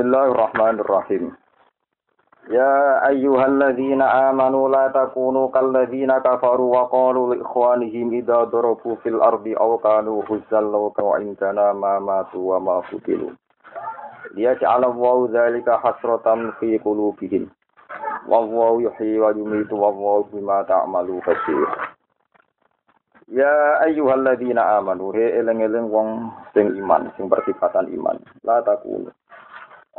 Bismillahirrahmanirrahim. Ya ayyuhalladzina amanu la takunu kalladzina kafaru wa qalu li ikhwanihim idza darabu fil ardi aw kanu huzzal law kanu ma matu wa ma futilu. Liyaj'ala Allahu dzalika hasratan fi qulubihim. Wallahu yuhyi wa yumiitu wallahu bima ta'malu basir. Ya ayyuhalladzina amanu he eleng-eleng wong sing iman, sing bersifatan iman. La takunu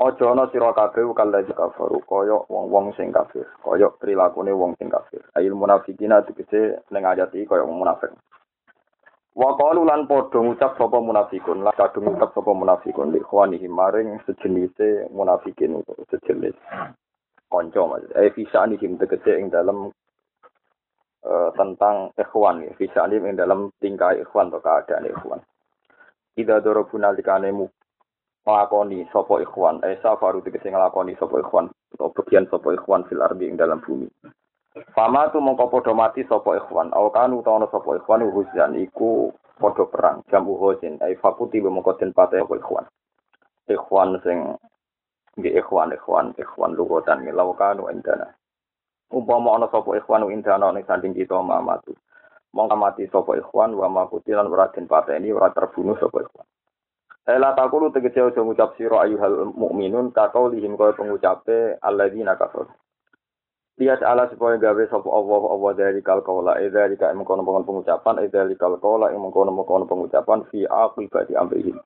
Ojo ana sira kabeh kalladzi kafaru kaya wong-wong sing kafir, kaya prilakune wong sing kafir. Ail munafikina tegese ning ayat iki kaya wong munafik. Wa qalu lan padha ngucap sapa munafikun, lan kadung ngucap sapa munafikun li khawanihi maring sejenise munafikin utawa sejenis kanca maksud. Eh bisa niki tegese ing dalam uh, tentang ikhwan ya, bisa ing dalam tingkah ikhwan atau keadaan ikhwan. Ida dorobuna likane nglakoni sapa ikhwan. Eh safaru tegese nglakoni sapa ikhwan. Atau bagian sapa ikhwan fil ardi ing dalam bumi. Fama tu mongko padha mati sapa ikhwan. Aw kanu ta ono sapa ikhwan huzan iku padha perang jam huzin ai fakuti mongko den pate sapa ikhwan. Ikhwan sing di ikhwan ikhwan ikhwan lugotan law kanu indana. Umpama ana sapa ikhwan indana ning sanding kita mamatu mongko mati sapa ikhwan wa makutilan ora den pateni ora terbunuh sapa ikhwan Ela takulu tegese aja ngucap sira ayuhal mukminun kakau lihim kaya pengucape alladzina kafir. Lihat ala supaya gawe sapa Allah Allah dari kal kaula e dari ka mengkono pengucapan e dari kal kaula ing mengkono mengkono pengucapan fi aqibati amrihim.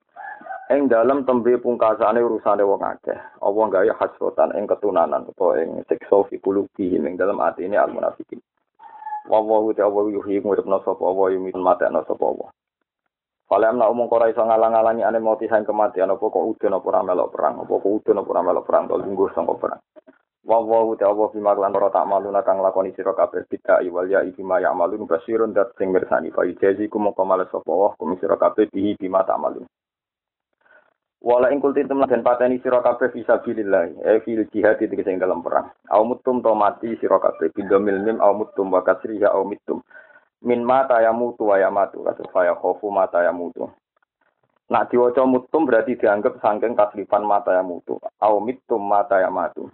Ing dalam tembe pungkasane urusane wong akeh. Allah gawe hasrotan ing ketunanan utawa ing siksa fi qulubihim ing dalam atine al munafikin. Wallahu ta'ala yuhyi nguripna sapa Allah yumitun matana sapa Allah. Falam nak umum kora iso ngalang-alangi ane mati sang kematian apa kok udun apa ora melok perang apa kok udun apa ora melok perang to lungguh sangka perang. Wa wa ta Allah bima lan ora tak malu kang lakoni sira kabeh bid'a wal ya iki ma ya'malun basirun dat sing mirsani fa jazi ku mongko males sapa Allah kum sira kabeh bihi bima malu. Wala ing kulti temen den pateni sira kabeh fisabilillah e fil jihad iki sing dalam perang. Au mutum to mati sira kabeh bidomil mim au mutum wa kasriha au mitum min mata ya mutu wa ya matu kasus khofu mata ya mutu nak diwaca mutum berarti dianggap sangking kaslifan mata ya mutu au mitum mata ya matu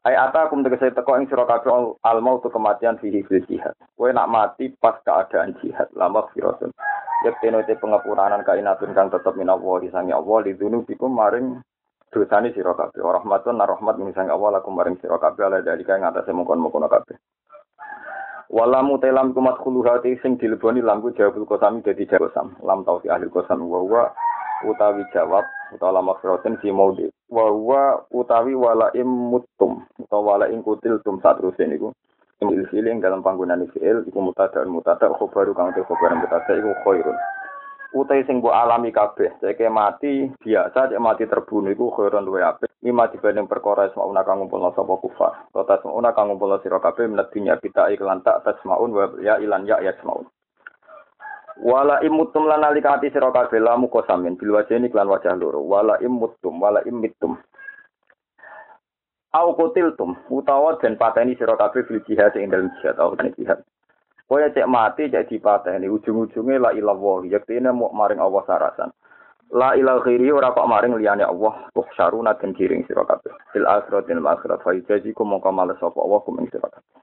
Ai ata kum tegese teko ing sira kabeh al mautu kematian fihi fil jihad. Kowe nak mati pas keadaan jihad, lama firatun. Yektene te pengapuranan kainatun kang tetep minawa disangi Allah lidunu bikum maring dosane sira kabeh. Rahmatun rahmat misangi Allah lakum maring sira kabeh ala dalika ing atase mongkon-mongkon kabeh. Wala mutelam kumat khulu hati sing dileboni lamku jawabul kosami dadi jawab Lam tau fi ahli kosam wa utawi jawab utawa lama firoten fi maudi. Wa utawi wala im mutum utawa wala im kutil tum satruse niku. Imil filing dalam panggunaan fi'il iku mutada mutada khobaru kang te khobaran mutada iku khairun utai sing mbok alami kabeh cek mati biasa cek mati terbunuh iku khairon luwe apik. Lima dibanding perkara una kang ngumpulna sapa kufar. Ta una kang ngumpulna sira kabeh minat dunya kita iklan tak tasmaun wa ya ilan ya yasmaun. Wala imutum lan alika ati sira kabeh lamu kosamin bil wajeni klan wajah loro. Wala imutum wala imitum au kutiltum utawa den pateni sira kabeh fil jihad ing dalem jihad au jihad Kowe cek mati cek dipateni ujung-ujunge la ilallah yaktine mau maring Allah sarasan. La ilal khairi ora kok maring liyane Allah tuh syaruna den kiring sira kabeh. Fil akhiratil akhirat fa yajikum mongko males sapa Allah kum ing sira kabeh.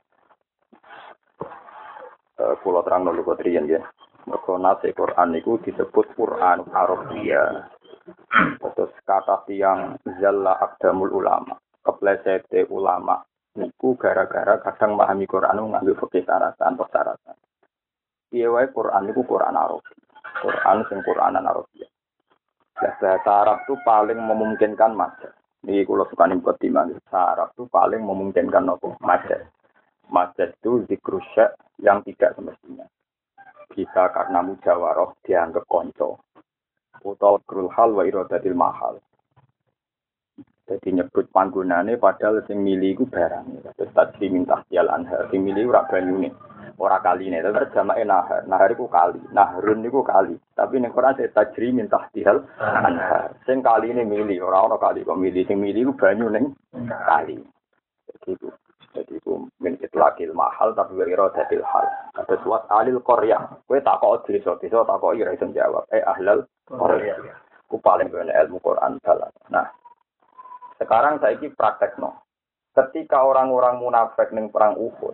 Eh kula terang dulu kok riyen ya. Mergo nase Quran niku disebut Quran Arabia. Terus kata tiang zalla akdamul ulama. Keplesete ulama niku gara-gara kadang memahami Quran ngambil fikih syaratan atau syaratan. Iya wae Quran niku Quran Arab. Quran sing Quranan Arabia. Ya, bahasa Arab itu paling memungkinkan majas. Ini kalau suka nih buat bahasa Arab itu paling memungkinkan apa? Majas. Majas itu zikrusya yang tidak semestinya. Bisa karena mujawaroh dianggap konco. Utol krul hal wa irodatil mahal. Jadi nyebut panggunane padahal sing milih iku barang. Terus tadi minta tial anhar, sing milih ora banyune. Ora kaline, terus jamake nahar. Nahar iku kali, nahrun iku kali. Tapi ning Quran saya tajri minta tial anhar. Sing kaline milih, ora ono kali kok milih. Sing milih iku banyu ning kali. Jadi itu jadi itu min itlaqil mahal tapi wa iradatil hal. Ada suat alil korea. Kowe tak kok desa, desa tak kok iso jawab. Eh ahlal korea. Ku paling bener ilmu Quran dalam. Nah, Sekarang saya ini praktek no. Ketika orang-orang munafik neng perang Uhud,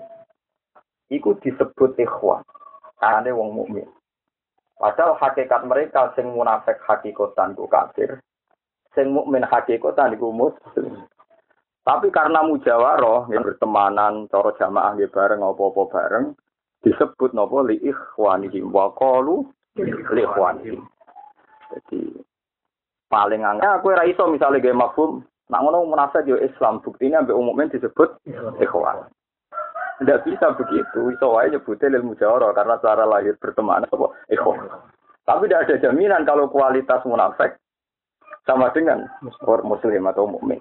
itu disebut ikhwan. Karena wong mukmin. Padahal hakikat mereka sing munafik hakikatan ku kafir, sing mukmin hakikatan iku muslim. Tapi karena mujawaroh yang bertemanan, cara jamaah nggih bareng apa-apa bareng, disebut napa li ikhwanihim wa qalu li ikhwanihim. Jadi paling angka aku ora iso misale gawe mafhum Nak ngono munafik yo Islam, buktinya ambek umumnya disebut ikhwan. Tidak bisa begitu, iso wae nyebutnya ilmu jawara karena cara lahir berteman apa ikhwan. Tapi tidak ada jaminan kalau kualitas munafik sama dengan muslim atau mukmin.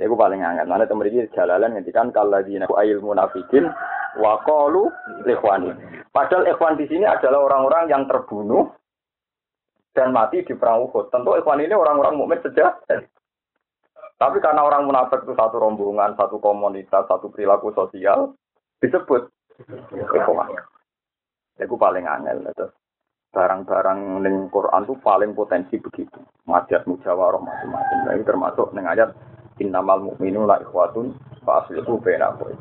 Ya aku paling angkat. Mana teman ini jalalan ngendikan kalau di ayil munafikin wa qalu ikhwani. Padahal ikhwan di sini adalah orang-orang yang terbunuh dan mati di perang Uhud. Tentu ikhwan ini orang-orang mukmin sejati. Tapi karena orang munafik itu satu rombongan, satu komunitas, satu perilaku sosial, disebut ikhwan. Itu paling angel. Itu. Barang-barang ning Quran itu paling potensi begitu. Majiat mujawarah macam-macam. Nah, ini termasuk ning ayat innamal mu'minu la ikhwatun fa aslihu bainakum.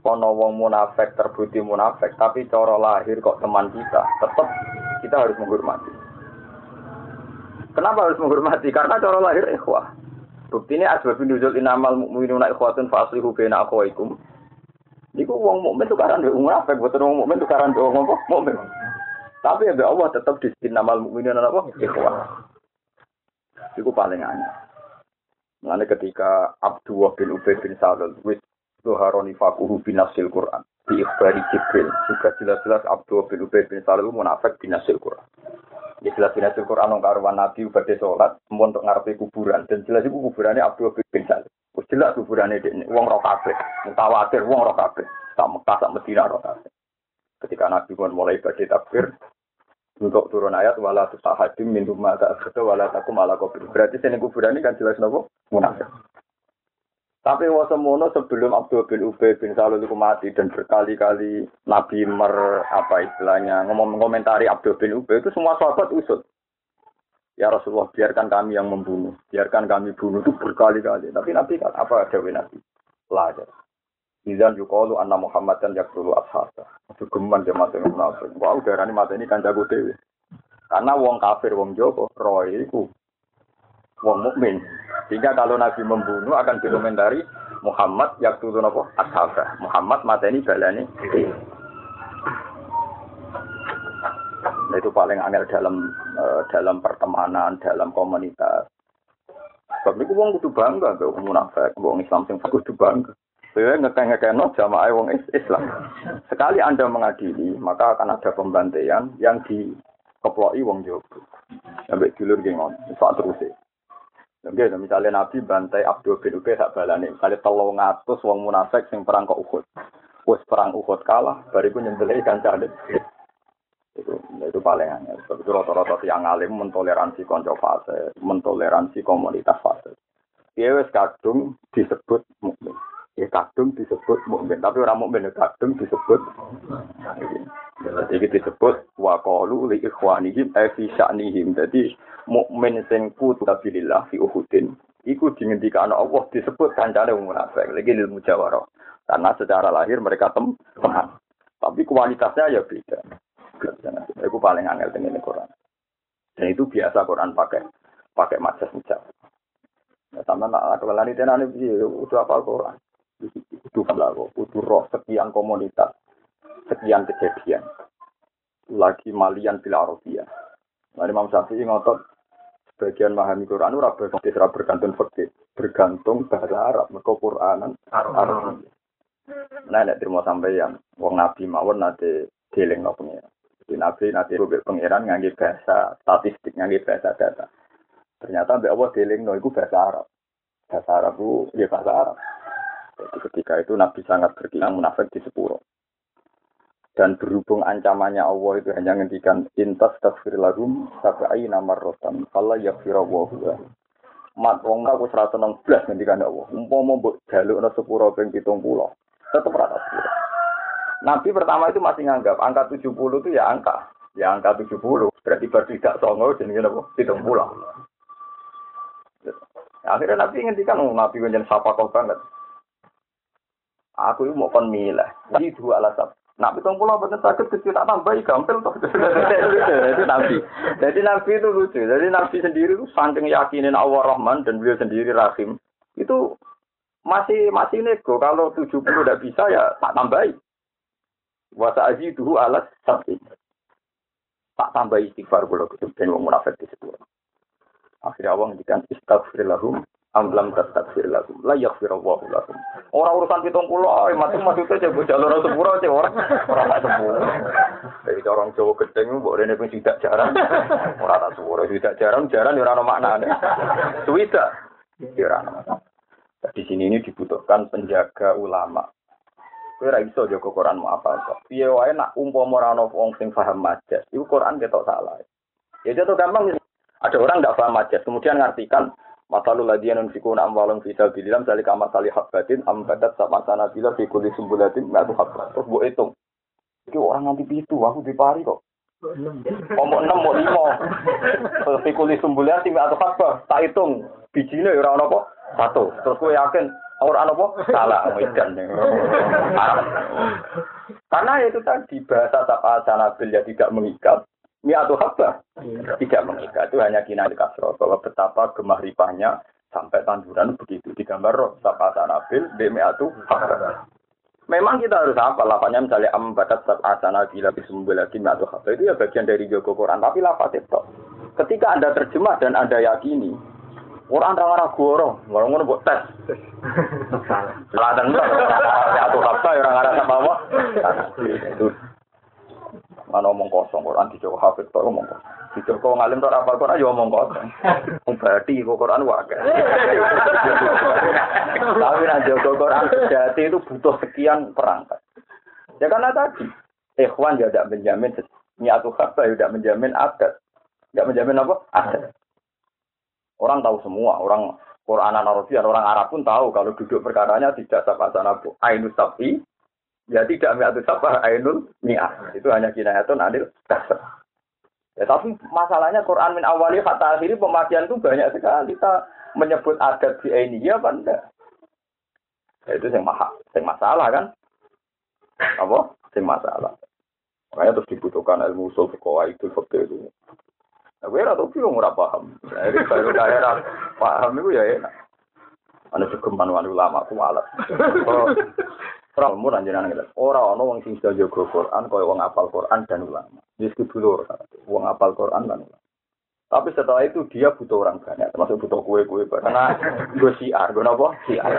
Kono wong munafik terbukti munafik, tapi cara lahir kok teman kita, tetap kita harus menghormati. Kenapa harus menghormati? Karena cara lahir ikhwah. Bukti ini asbab nuzul inamal mu'minuna ikhwatun fa aslihu baina akhwaikum. Niku wong mukmin tukaran mbek munafik, boten wong mukmin tukaran mbek wong apa? Mukmin. Tapi ya Allah tetap di inamal mu'minuna apa? Ikhwah. Iku paling aneh. Mulane ketika Abdullah bin Ubay bin Salul wis Zuharoni fakuhu binasil Quran di ikhbari Jibril juga jelas-jelas Abdullah bin Ubay bin Salul munafik binasil Quran Ya jelas jelas Quran nong karuan Nabi badhe sholat untuk ngarepe kuburan dan jelas itu kuburannya Abdul bin Salim. Wis jelas kuburannya ini wong roh kabeh, mutawatir wong roh kabeh. Tak Mekah tak Medina roh kabeh. Ketika Nabi pun mulai badhe takbir untuk turun ayat wala tusahadim min rumah tak wala takum ala kubur. Berarti sini kuburan ini kan jelas nopo munafik. Tapi wasemono sebelum Abdul bin Ubay bin Salul itu mati dan berkali-kali Nabi mer apa istilahnya ngomong komentari Abdul bin Ubay itu semua sahabat usut. Ya Rasulullah biarkan kami yang membunuh, biarkan kami bunuh itu berkali-kali. Tapi Nabi kan apa ada Nabi? Lajar. Izan yukalu anna Muhammad dan yaktulu ashasa. Itu geman dia mati munafik. Wah udah ini mati ini kan jago dewi. Karena wong kafir wong Joko, roy itu wong mukmin. Sehingga kalau Nabi membunuh akan dikomentari Muhammad yang turun apa? Ashabah. Muhammad mateni balani. Nah, itu paling angel dalam uh, dalam pertemanan, dalam komunitas. Sebab itu wong kudu bangga mbek wong munafik, wong Islam sing kudu bangga. Saya ngekeng-ngekeno jamaah wong Islam. Sekali Anda mengadili, maka akan ada pembantaian yang dikeploki wong Jowo. Sampai dulur gengon, sak terus. Oke, misalnya Nabi bantai Abdul bin Ubay tak balani. Misalnya telung ngatus wong munafik sing perang ke Uhud. Wes perang Uhud kalah, bariku nyembelih kancane. Itu, itu paling aneh. Sebab itu rata-rata yang alim mentoleransi konco fase, mentoleransi komunitas fase. Dia wes kadung disebut mukmin. Ya kadung disebut mukmin, tapi orang mukmin ya kadung disebut. Jadi disebut wa li ikhwanihim ay fi sya'nihim. Mukmin sing kutabilillah fi Uhudin iku dingendikane Allah disebut kancane wong munafik. Lagi ilmu jawarah. Karena secara lahir mereka tem teman. Tapi kualitasnya ya beda. Itu paling angel dengan Quran. Dan itu biasa Quran pakai pakai majas mujab ya, sama nak kebelan itu nanti udah apa Quran itu kalau itu roh sekian komunitas sekian kejadian lagi malian bila Arabia Nah, Imam Syafi'i ngotot sebagian memahami Quran ora bergantung fikih, bergantung bahasa Arab, mergo Quranan Arab. Nah, nek terima sampeyan wong nabi mawon nate dieling no pengiran. Jadi nabi nate rubik pengiran ngangge bahasa statistik, ngangge bahasa data. Ternyata mbak Allah dieling no itu bahasa Arab. Bahasa Arab itu ya bahasa Arab. Ketika itu Nabi sangat berkilang munafik di sepuro. Dan berhubung ancamannya Allah itu hanya ngendikan intas tasfir lahum sabai namar rotan. Fala yakfira wahu Mat wong aku 116 ngendikan Allah. Umpama mbok jaluk sepuro ping 70. Tetep rata sepuro. Nabi pertama itu masih nganggap angka 70 itu ya angka. Ya angka 70. Berarti berarti tidak songo jenenge apa? 70. Akhirnya Nabi ngendikan, oh, Nabi menjadi sapa kau banget. Aku ini mau kon milah. Jadi dua alasan. Nak pitung pulau betul sakit kecil tak tambahi gampil toh. Jadi Nabi. Jadi Nabi itu lucu. Jadi Nabi sendiri itu saking yakinin Allah Rahman dan beliau sendiri Rahim. Itu masih masih nego. Kalau 70 tidak bisa ya tak tambahi. Wasa aji dulu alat sapi. Tak tambahi istighfar ketemu dan munafik di situ. Akhirnya Allah ngendikan istighfirlahum Amlam tastakfir lakum. La yaghfirullahu lakum. Orang urusan pitung pulau, masuk maksudnya coba jalur sepuro, cek orang orang tak sepuro. Jadi orang Jawa gedeng, mbok rene pun tidak jarang. Orang tak sepuro, tidak jarang, jarang ya orang makna. Suwida, ya orang Di sini ini dibutuhkan penjaga ulama. Kowe ra iso jaga Quran mau apa kok. Piye wae nak umpama ora ana wong sing paham majas, iku Quran ketok salah. Ya jatuh gampang ada orang tidak paham majas, kemudian ngartikan Masalul ladiyan unfikuna amwalum fi sabilillah kamar tali habbatin ambadat sama sana bila fi kulli sumbulatin tuh habbat. Terus buat hitung. Iki orang nanti itu aku dipari kok. Omong enam mau lima. Terus fi kulli sumbulatin tuh habbat. Tak hitung. Bijinya ya orang apa? Satu. Terus gue yakin orang apa? Salah. Medan. Karena itu tadi bahasa tak sanabil ya tidak mengikat. Miatu haba iya. tidak mengikat itu hanya kina kasro bahwa betapa gemah ripahnya sampai tanduran begitu digambar roh. Sapa sanabil miatu haba. Memang kita harus apa lafanya misalnya am batat sab asana bila bisumbil lagi miatu haba itu ya bagian dari Joko Quran. Tapi lafaz itu ketika anda terjemah dan anda yakini Quran orang orang goro, orang ngono buat tes. Salah. Dan ya tuh apa orang arah sama apa? Itu Mana omong kosong Quran di Joko Hafid tok omong kosong. Di Joko ngalim tok apa Quran ya omong kosong. Berarti kok Quran wae. Tapi nek Joko Quran sejati itu butuh sekian perangkat. Ya karena tadi ikhwan ya tidak menjamin niatu kata ya tidak menjamin adat. Tidak menjamin apa? Adat. Orang tahu semua, orang Quran Arabian, orang Arab pun tahu kalau duduk perkaranya tidak sama sana Ainus tapi Ya tidak mi'atu sabah ainul mi'ah. Itu hanya kinayatun adil dasar. Ya, tapi masalahnya Quran min awali kata akhiri pemakaian itu banyak sekali. Kita menyebut adat di ini ya apa enggak? Ya, itu yang maha, yang masalah kan? Apa? Yang masalah. Makanya terus dibutuhkan ilmu usul fikih itu fakir itu. Nah, gue rata bingung ora paham. Jadi baru daerah paham itu ya enak. Ana manual ulama ku alat. Ora umur anjenengan ngene. Ora ana wong sing bisa jaga Quran kaya wong apal Quran dan ulama. Wis dulur wong apal Quran dan ulama. Tapi setelah itu dia butuh orang banyak, termasuk butuh kue-kue karena gue siar, gue nopo siar.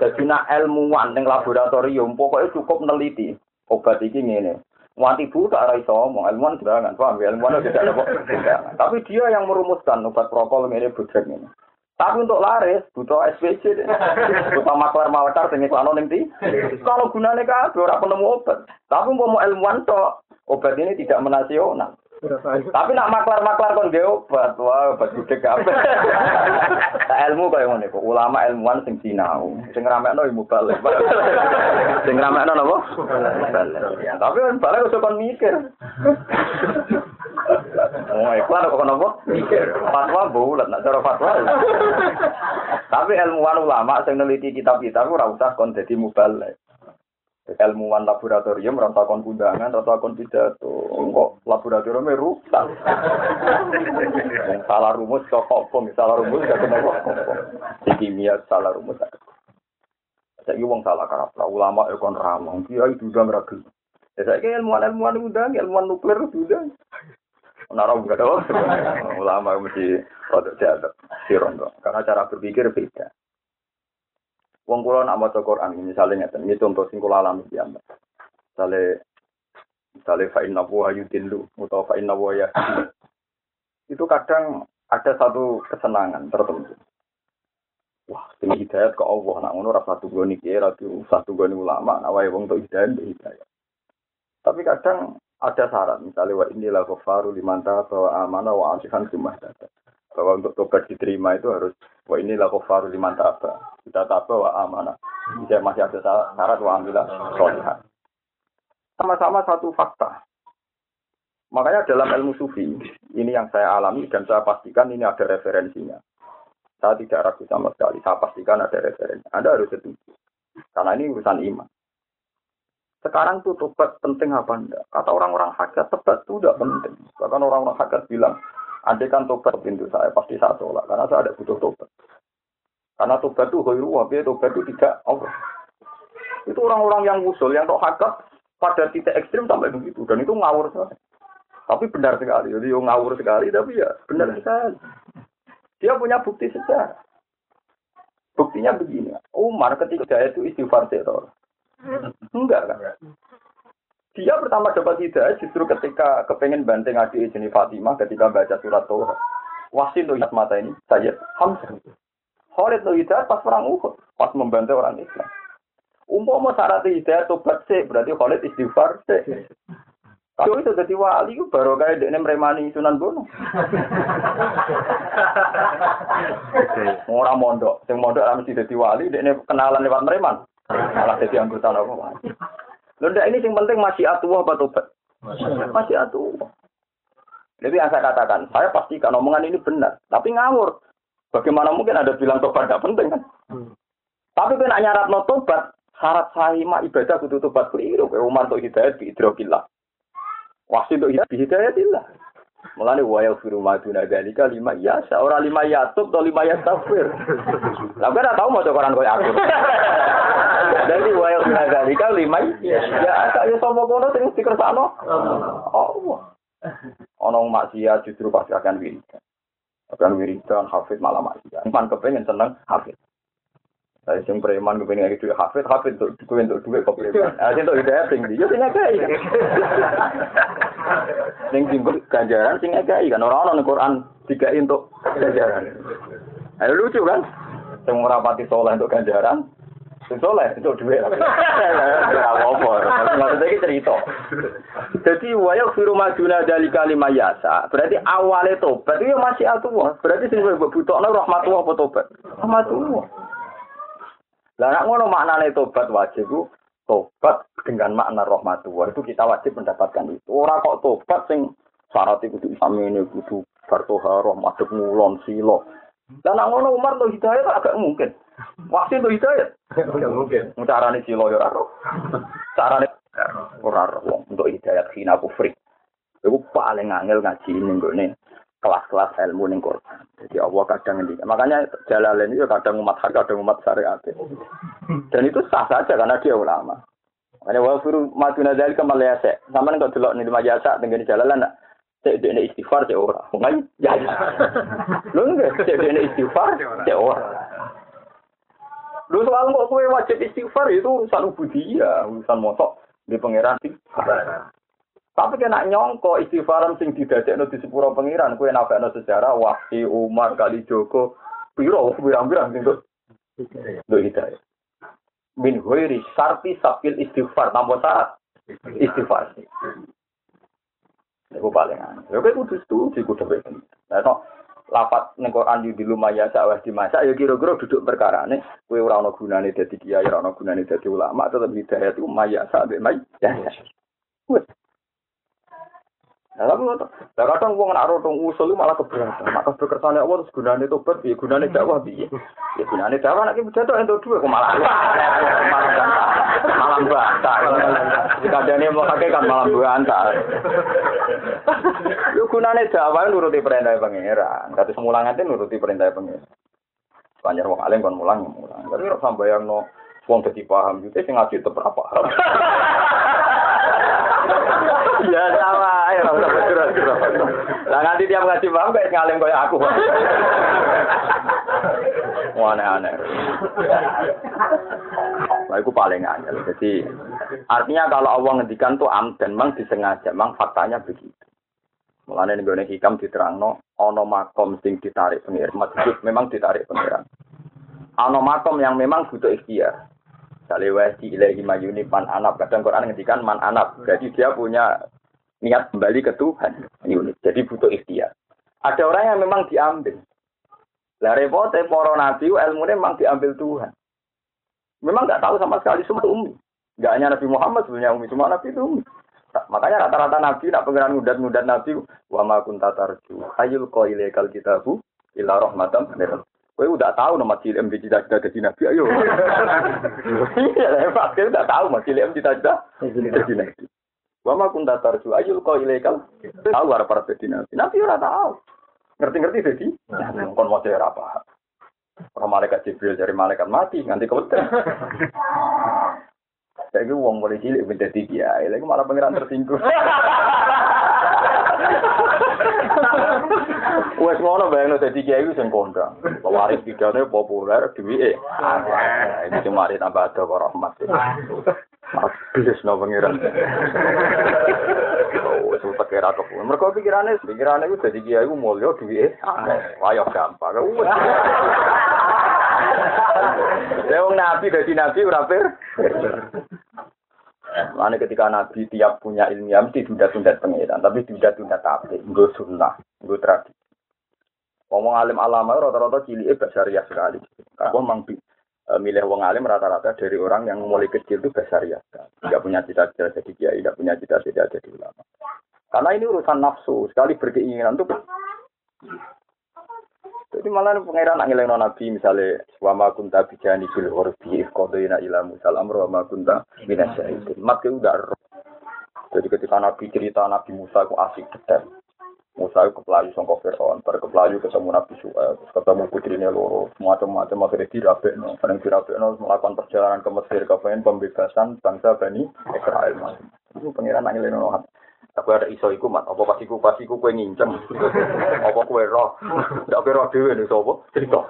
Jadi nak ilmuwan yang laboratorium, pokoknya cukup neliti obat ini ini. Wanti bu tak arah iso ngomong, ilmuwan jangan paham ya, ilmuwan tidak ada Tapi dia yang merumuskan obat prokol ini, budget ini. Tapi untuk laris butuh SPC. Butuh maklar mawakar sing iklano ning di. Kalau gunanya kan ora penemu obat. Tapi mau ilmuwan tok, obat ini tidak menasional. Tapi nak maklar-maklar kon dia obat, wah obat gede ilmu kaya ngono kok, ulama ilmuwan sing sinau, sing ramekno ilmu balik. Sing ramekno napa? Balik. Tapi kan balik usah kon mikir. Oh, iklan kok kenapa? Mikir. Fatwa bulat, nak cara fatwa. Tapi ilmuwan ulama sing neliti kitab-kitab ora usah kon dadi ilmuwan laboratorium rata kon undangan rata kon pidato. Kok laboratorium rusak. Salah rumus kok kok salah rumus gak kenapa di kimia salah rumus saya wong salah karena ulama ya kon ramong dia itu udah ragu ya saya ilmuwan ilmuwan undang ilmuwan nuklir udah Nara gak ada ulama mesti produk jahat si rondo karena cara berpikir beda Wong kula nak maca Quran misalnya ngeten, ini contoh sing kula alami ya. Misale misale fa inna wa yudillu utawa fa inna wa Itu kadang ada satu kesenangan tertentu. Wah, ini hidayat ke Allah. Nak ngono rasa satu goni kira, satu goni ulama, nak wae wong untuk hidayat, hidayat. Tapi kadang ada syarat, misalnya wa inilah ghafaru liman bahwa amanah wa asihan sumah data bahwa untuk tobat diterima itu harus wah inilah kofaru liman taba kita taba wa amanah bisa masih ada syarat wa ambilah solihat sama-sama satu fakta makanya dalam ilmu sufi ini yang saya alami dan saya pastikan ini ada referensinya Saya tidak ragu sama sekali. Saya pastikan ada referensi. Anda harus setuju. Karena ini urusan iman. Sekarang tuh tobat penting apa enggak? Kata orang-orang hakikat, tobat itu tidak penting. Bahkan orang-orang hakikat bilang, andai kan tobat pintu saya, pasti saya tolak. Karena saya ada butuh tobat. Karena tobat itu hoiru, tapi tobat itu tidak Allah. Itu orang-orang yang usul, yang tok hakikat pada titik ekstrim sampai begitu. Dan itu ngawur sekali. Tapi benar sekali. Jadi ngawur sekali, tapi ya benar sekali. Dia punya bukti sejarah. Buktinya begini. Umar ketika itu istighfar teror. Enggak kan? Dia pertama dapat hidayah justru ketika kepengen banting adik jenis Fatimah ketika baca surat Toha. Wasin lihat mata ini, saya Hamzah. Khalid hidayah pas perang Uhud, pas membantu orang Islam. Umpama syarat hidayah tobat sih, berarti Khalid istighfar sih. Kalau itu jadi wali itu baru kayak dia meremani Sunan Bono. Orang mondok, yang mondok mesti jadi wali, dia kenalan lewat mereman. Malah jadi anggota apa Lalu ini yang penting masih atuh apa tobat? Masih atuh. Jadi yang saya katakan, saya pastikan omongan ini benar, tapi ngawur. Bagaimana mungkin ada bilang tobat tidak penting kan? Tapi kena nyarat no tobat, syarat sahih ibadah kudu tobat keliru. Kayak Umar untuk hidayat di idrokillah. Wasit untuk hidayah hidayatillah. Mulane wa yaghfiru ma duna dzalika lima ya seorang lima yatub atau lima yastafir. Lah kan tahu mau koran koyo aku. Jadi wa yaghfiru dzalika lima ya asa yo sapa kono sing dikersakno. Allah. Ono maksiat justru pasti akan wiridan. Akan wiridan hafid malah maksiat. Pan kepengen seneng hafid. Saya sing preman gue pengen duit hafid, hafid untuk gue untuk duit kok preman. Ah sing untuk hidayah sing dia sing ngekei. Sing timbul ganjaran sing ngekei kan orang orang Quran tiga untuk ganjaran. Ayo lucu kan? Sing ora pati soleh untuk ganjaran, sing soleh untuk duit. Ya apa? Maksudnya iki cerita. Jadi wayo firu majuna dari kalimat yasa. Berarti awalnya tobat itu masih atuh. Berarti sing butuhno rahmatullah apa tobat? Rahmatullah. Lah nek ngono maknane tobat wajib ku tobat dengan makna rahmatullah itu kita wajib mendapatkan itu. Ora kok tobat sing syarat itu kudu ini kudu fartoha rahmatuk ngulon silo. Dan nek ngono Umar tuh hidayah agak mungkin. Waktu itu hidayah. Enggak mungkin. Carane silo ya ora. Carane ora ora untuk hidayah hina kufri. Iku paling angel ngaji ning gone kelas-kelas ilmu ning Quran. Jadi Allah kadang ini. Makanya Jalalain itu kadang umat hak, kadang umat syariat. Dan itu sah saja karena dia ulama. Makanya wa firu maduna dari kemalayase. Sama nih kalau nih di majasa dengan Jalalan cek dia istighfar cek ora. Ngai ya. Lu enggak cek dia istighfar cek ora. Lu soal kok kue wajib istighfar itu urusan ubudiyah, urusan mosok di pangeran. Tapi kena nyongko istighfaran sing didadekno di sepuro pengiran, kue nabakno sejarah Wahsi, Umar, Kali Joko, piro pirang-pirang sing untuk untuk hidayah. Min huiri sarti sapil istighfar tanpa saat istighfar. Iku paling aneh. Ya kowe kudu setuju kudu. Nah, lapat ning Quran di lumaya sawah di masa ya kira-kira duduk perkara nih kowe ora ana gunane dadi kiai ora ana gunane dadi ulama tetep hidayah itu maya sak mai ya Nah, tapi ngono. Lah kadang wong nak rotong usul malah keberatan. Maka kekersane Allah terus gunane tobat piye? Gunane dakwah piye? Ya gunane dakwah nek pidato entuk dhuwit kok malah malah bantah. Kadane mau kakek kan malah bantah. Yo gunane dakwah nuruti perintah pangeran. Kata semulang ate nuruti perintah pangeran. Banyak wong alim kon mulang mulang. Tapi ora sambayangno wong dadi paham gitu sing ngaji tetep paham. Ya sama, ayo ora usah Lah nganti tiap ngaji paham kayak ngalim kayak aku. Aneh-aneh. Nah, itu paling aneh. Jadi artinya kalau Allah ngendikan tuh am dan mang disengaja, mang faktanya begitu. Mulane ning hikam diterangno ana makom sing ditarik pengiran, memang ditarik pengiran. Ana makom yang memang butuh ikhtiar. Sale di ilahi mayuni man anab. Kadang Quran ngendikan man anab. Jadi dia punya niat kembali ke Tuhan. Jadi butuh ikhtiar. Ada orang yang memang diambil. Lah repotnya para nabi ilmu memang diambil Tuhan. Memang nggak tahu sama sekali semua umi. Nggak hanya Nabi Muhammad sebenarnya umi, cuma Nabi itu umi. Makanya rata-rata nabi nak pengiran ngudat-ngudat nabi wa ma kunta tarju ayul ilaikal kitabu illa rahmatan Kowe udah tahu nama cilik di cita-cita jadi nabi ayo. Iya, Pak, kowe udah tahu mas cilik cita-cita jadi nabi. Wa ma kunta tarju ayul ilegal. Tahu arep para jadi nabi. Nabi ora tahu. Ngerti-ngerti jadi. Kon mau ora apa. Orang malaikat Jibril dari malaikat mati nganti keweden. Saya uang boleh cilik menjadi kiai, lagi malah pangeran tersinggung. Wes ngono bayangno dadi kiai sing kondang. Pewaris pidane populer duwike. Ini cuma mari tambah ada rahmat. Abis no pangeran. Wes utek era kok. Mergo pikirane pikirane iku dadi kiai ku mulya duwike. Wayo gampang. Wes. Wong nabi dadi nabi ora pir. Ketika Nabi tiap punya ilmiah mesti tunda-tunda pengiran, tapi tunda-tunda tapi, gue sunnah, gue tradisi. Ngomong alim alama rata-rata cilik basaria sekali. Karena memang milih wong alim rata-rata dari orang yang mulai kecil itu basaria. Tidak punya cita-cita jadi kiai, tidak punya cita-cita jadi ulama. Karena ini urusan nafsu, sekali berkeinginan itu jadi malah pangeran angin nabi misalnya wama kunta bijani bil urbi ifkodoina ila musal amro wama kunta minasyahidin. Mat itu udah roh. Jadi ketika nabi cerita nabi Musa itu asik detail. Musa itu kepelayu songkok Fir'aun, berkepelayu ketemu Nabi Su'aib, ketemu putrinya loro, macam-macam akhirnya dirabekno, sering dirabekno melakukan perjalanan ke Mesir, kepengen pembebasan bangsa Bani Israel. Itu pengiran nangis leno Tapi ada iso iku mat, apa pas iku pas iku kowe nginceng. apa kowe roh. Ndak kowe roh dhewe nek sapa? Cerita.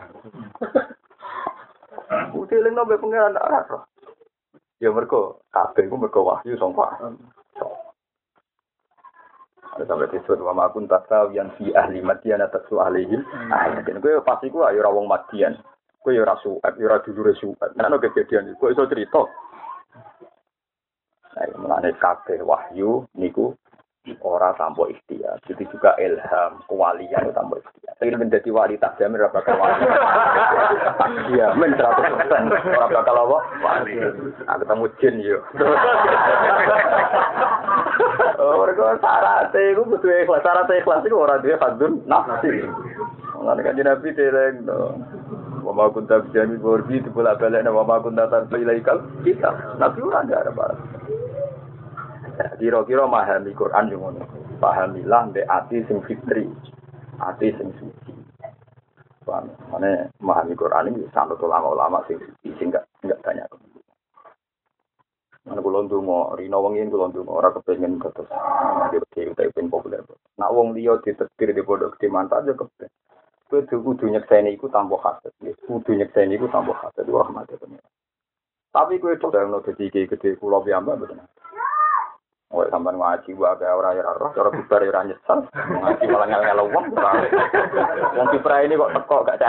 Udah eling nabe pengiran ndak roh. Ya mergo kabeh iku mergo wahyu sangka. Sampai disebut wa ma kun yang fi ahli madian atas alihim. Ah, dan gue pasti gue ayo rawong madian. Gue ya rasu, ya ra dulure suat. No kejadian gue iso cerita. Nah, mengenai kabeh wahyu niku ora tanpa ikhtiar. Jadi juga ilham, kewalian tanpa ikhtiar. Ingin menjadi wali tak jamin ora bakal wali. Iya, men 100% ora bakal apa? Wali. Nah, ketemu jin yo. Oh, mereka syarat itu butuh ikhlas. Syarat ikhlas itu orang dia fadun nafsi. Mengenai kan Nabi dereng dong. Wama kunta bijani borbi itu bolak balik nama wama kunta tanpa ilaikal kita. Nabi orang ada apa? Kira-kira memahami Quran yang ngono. Pahamilah mbek ati sing fitri, ati sing suci. Paham? Mana memahami Quran ini sangat ulama-ulama sing suci, sing banyak. Mana kulo ndonga, rino wengi kulo ndonga ora kepengin terus. Nanti iki utek ben populer. Nak wong liya ditetir di pondok gede manfaat ya kepen. Kowe kudu nyekseni iku tanpa hasad. Kudu nyekseni iku tanpa hasad. Rahmat ya Tapi kowe coba ngono dadi gede kulo piyambak betul. Oh, sampean ngaji gua agak ora ora roh, cara bubar ora nyesal. Ngaji malah ngel-ngel wong. Wong kipra ini kok teko gak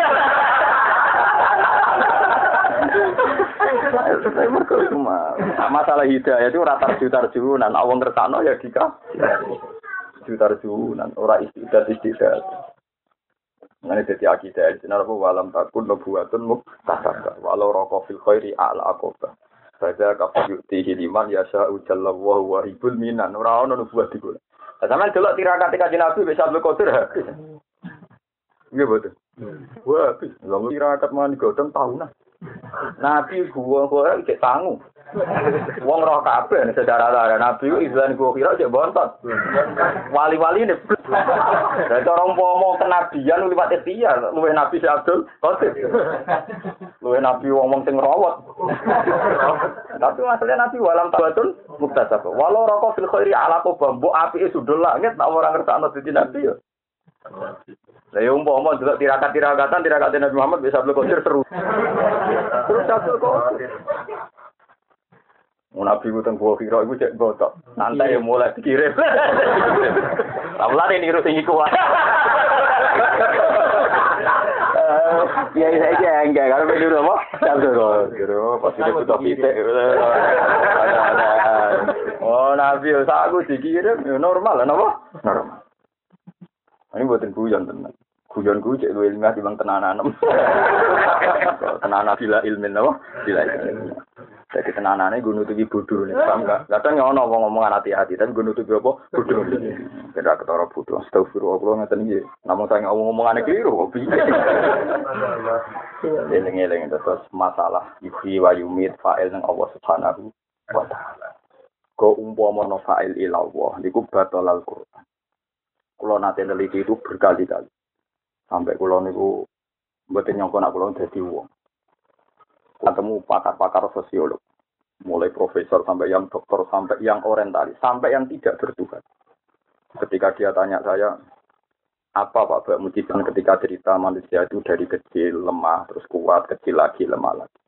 cak. Masalah hidayah itu rata juta junan, awang ngertakno ya dika. Juta junan, ora istiqat. Ini jadi akidah, jadi apa walam takun nubuatun muktasabah. Walau rokok fil khairi a'la akobah. Baca kafa yukti hiliman ya sa'u jalla wa huwa ribul minan. Ora ono nubuat iku. Lah sampean delok tirakat kanjeng Nabi wis Abdul Qadir habis. Nggih betul. Wah, habis. Lalu tirakat tahunan. Nabi gua gua cek tangu. Wong roh kabeh secara lara Nabi ku gua kira cek bontot. Wali-wali ini. Dan cara umpama kenabian liwat ikhtiar, luwih Nabi si Abdul Qadir. Luwih Nabi wong sing rawat. Tapi masalahnya Nabi walam tabatun muktasab. Walau rokok fil khairi ala qobam, mbok apike sudul langit tak ora ngertakno dadi Nabi ya. Lah ya umpama juga tirakat-tirakatan tirakat Nabi Muhammad bisa Abdul Qadir seru. Terus Abdul Qadir. Nabi ku teng gua kira iku cek botok. Santai ya mulai dikirim. Lah ini niru sing iku Ya saya aja enggak kalau begitu apa? Abdul Qadir. Pasti dia butuh pitik. Oh, Nabi aku dikirim normal lah napa? Normal. Ini buatin guyon tenan. Guyon gue cek lu ilmiah di bang tenanan. Tenanan bila ilmin apa? Bila ilmin. Jadi tenanane gue nutupi bodoh nih, paham nggak? Kadang ya ono ngomong ngomongan hati-hati, tapi gue nutupi apa? Bodoh. Tidak ketara bodoh. Kalau ngeten iki. Namun saya ngomong ngomongannya keliru, kok piye? Eling-eling terus masalah yuhi wa yumit fa'il nang Allah Subhanahu wa taala. Ko umpama no fa'il ila Allah batal Al-Qur'an. Kulo nate neliti itu berkali-kali. Sampai kulo niku mboten nyangka nak kulo dadi wong. Ketemu pakar-pakar sosiolog mulai profesor sampai yang dokter sampai yang orientalis sampai yang tidak bertuhan. Ketika dia tanya saya, apa Pak Mbak Mujiban ketika cerita manusia itu dari kecil lemah terus kuat kecil lagi lemah lagi.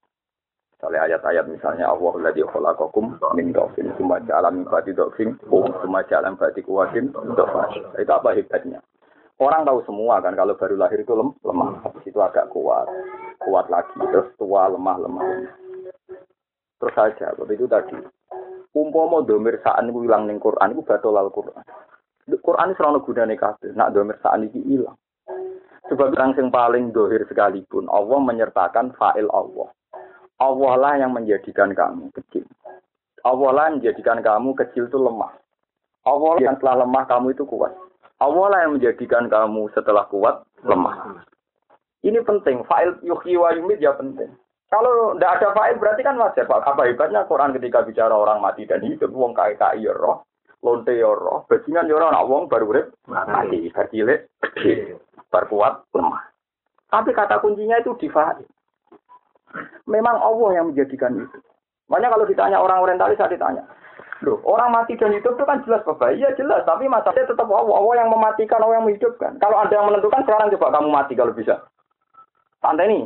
Misalnya ayat-ayat misalnya Allah ladzi khalaqakum min dhafin tsumma ja'ala min ba'di dhafin tsumma ja'ala min ba'di quwwatin Itu apa hebatnya? Orang tahu semua kan kalau baru lahir itu lem, lemah, itu agak kuat, kuat lagi, terus tua lemah lemah. Terus saja, itu tadi. Umpama domir saan itu hilang ning Quran itu batal al Quran. Quran selalu gunane kabeh. Nak domir saan itu hilang. Sebab orang paling dohir sekalipun, Allah menyertakan fa'il Allah. Allah lah yang menjadikan kamu kecil. Allah lah yang menjadikan kamu kecil itu lemah. Allah yang setelah lemah kamu itu kuat. Allah lah yang menjadikan kamu setelah kuat lemah. Ini penting. Fa'il yuhyi wa yumid ya penting. Kalau tidak ada fa'il berarti kan wajar. Apa hebatnya Quran ketika bicara orang mati dan hidup, wong kai kai ya roh, lonte ya roh, bajingan ya roh, nak wong baru urip mati, bar cilik, gede, bar kuat, lemah. Tapi kata kuncinya itu di fa'il. Memang Allah yang menjadikan itu. Makanya kalau ditanya orang orientalis saya ditanya, Loh, orang mati dan hidup itu kan jelas Bapak. Iya jelas, tapi masalahnya tetap Allah. Allah yang mematikan, Allah yang menghidupkan. Kalau ada yang menentukan, sekarang coba kamu mati kalau bisa. Santai nih.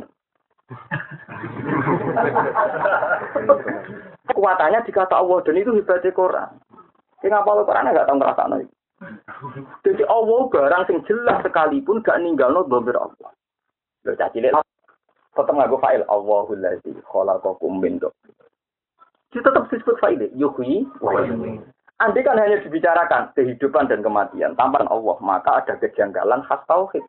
Kekuatannya dikata Allah dan itu hebatnya Quran. Kenapa lo Quran nggak tahu ngerasa nih? Jadi Allah barang sing jelas sekalipun gak ninggal no Allah. Lo caci lihat tetap nggak file Allahul ladzi khalaqakum min Dia tetap disebut file yuhyi wa Andai kan hanya dibicarakan kehidupan dan kematian tanpa Allah, maka ada kejanggalan khas tauhid.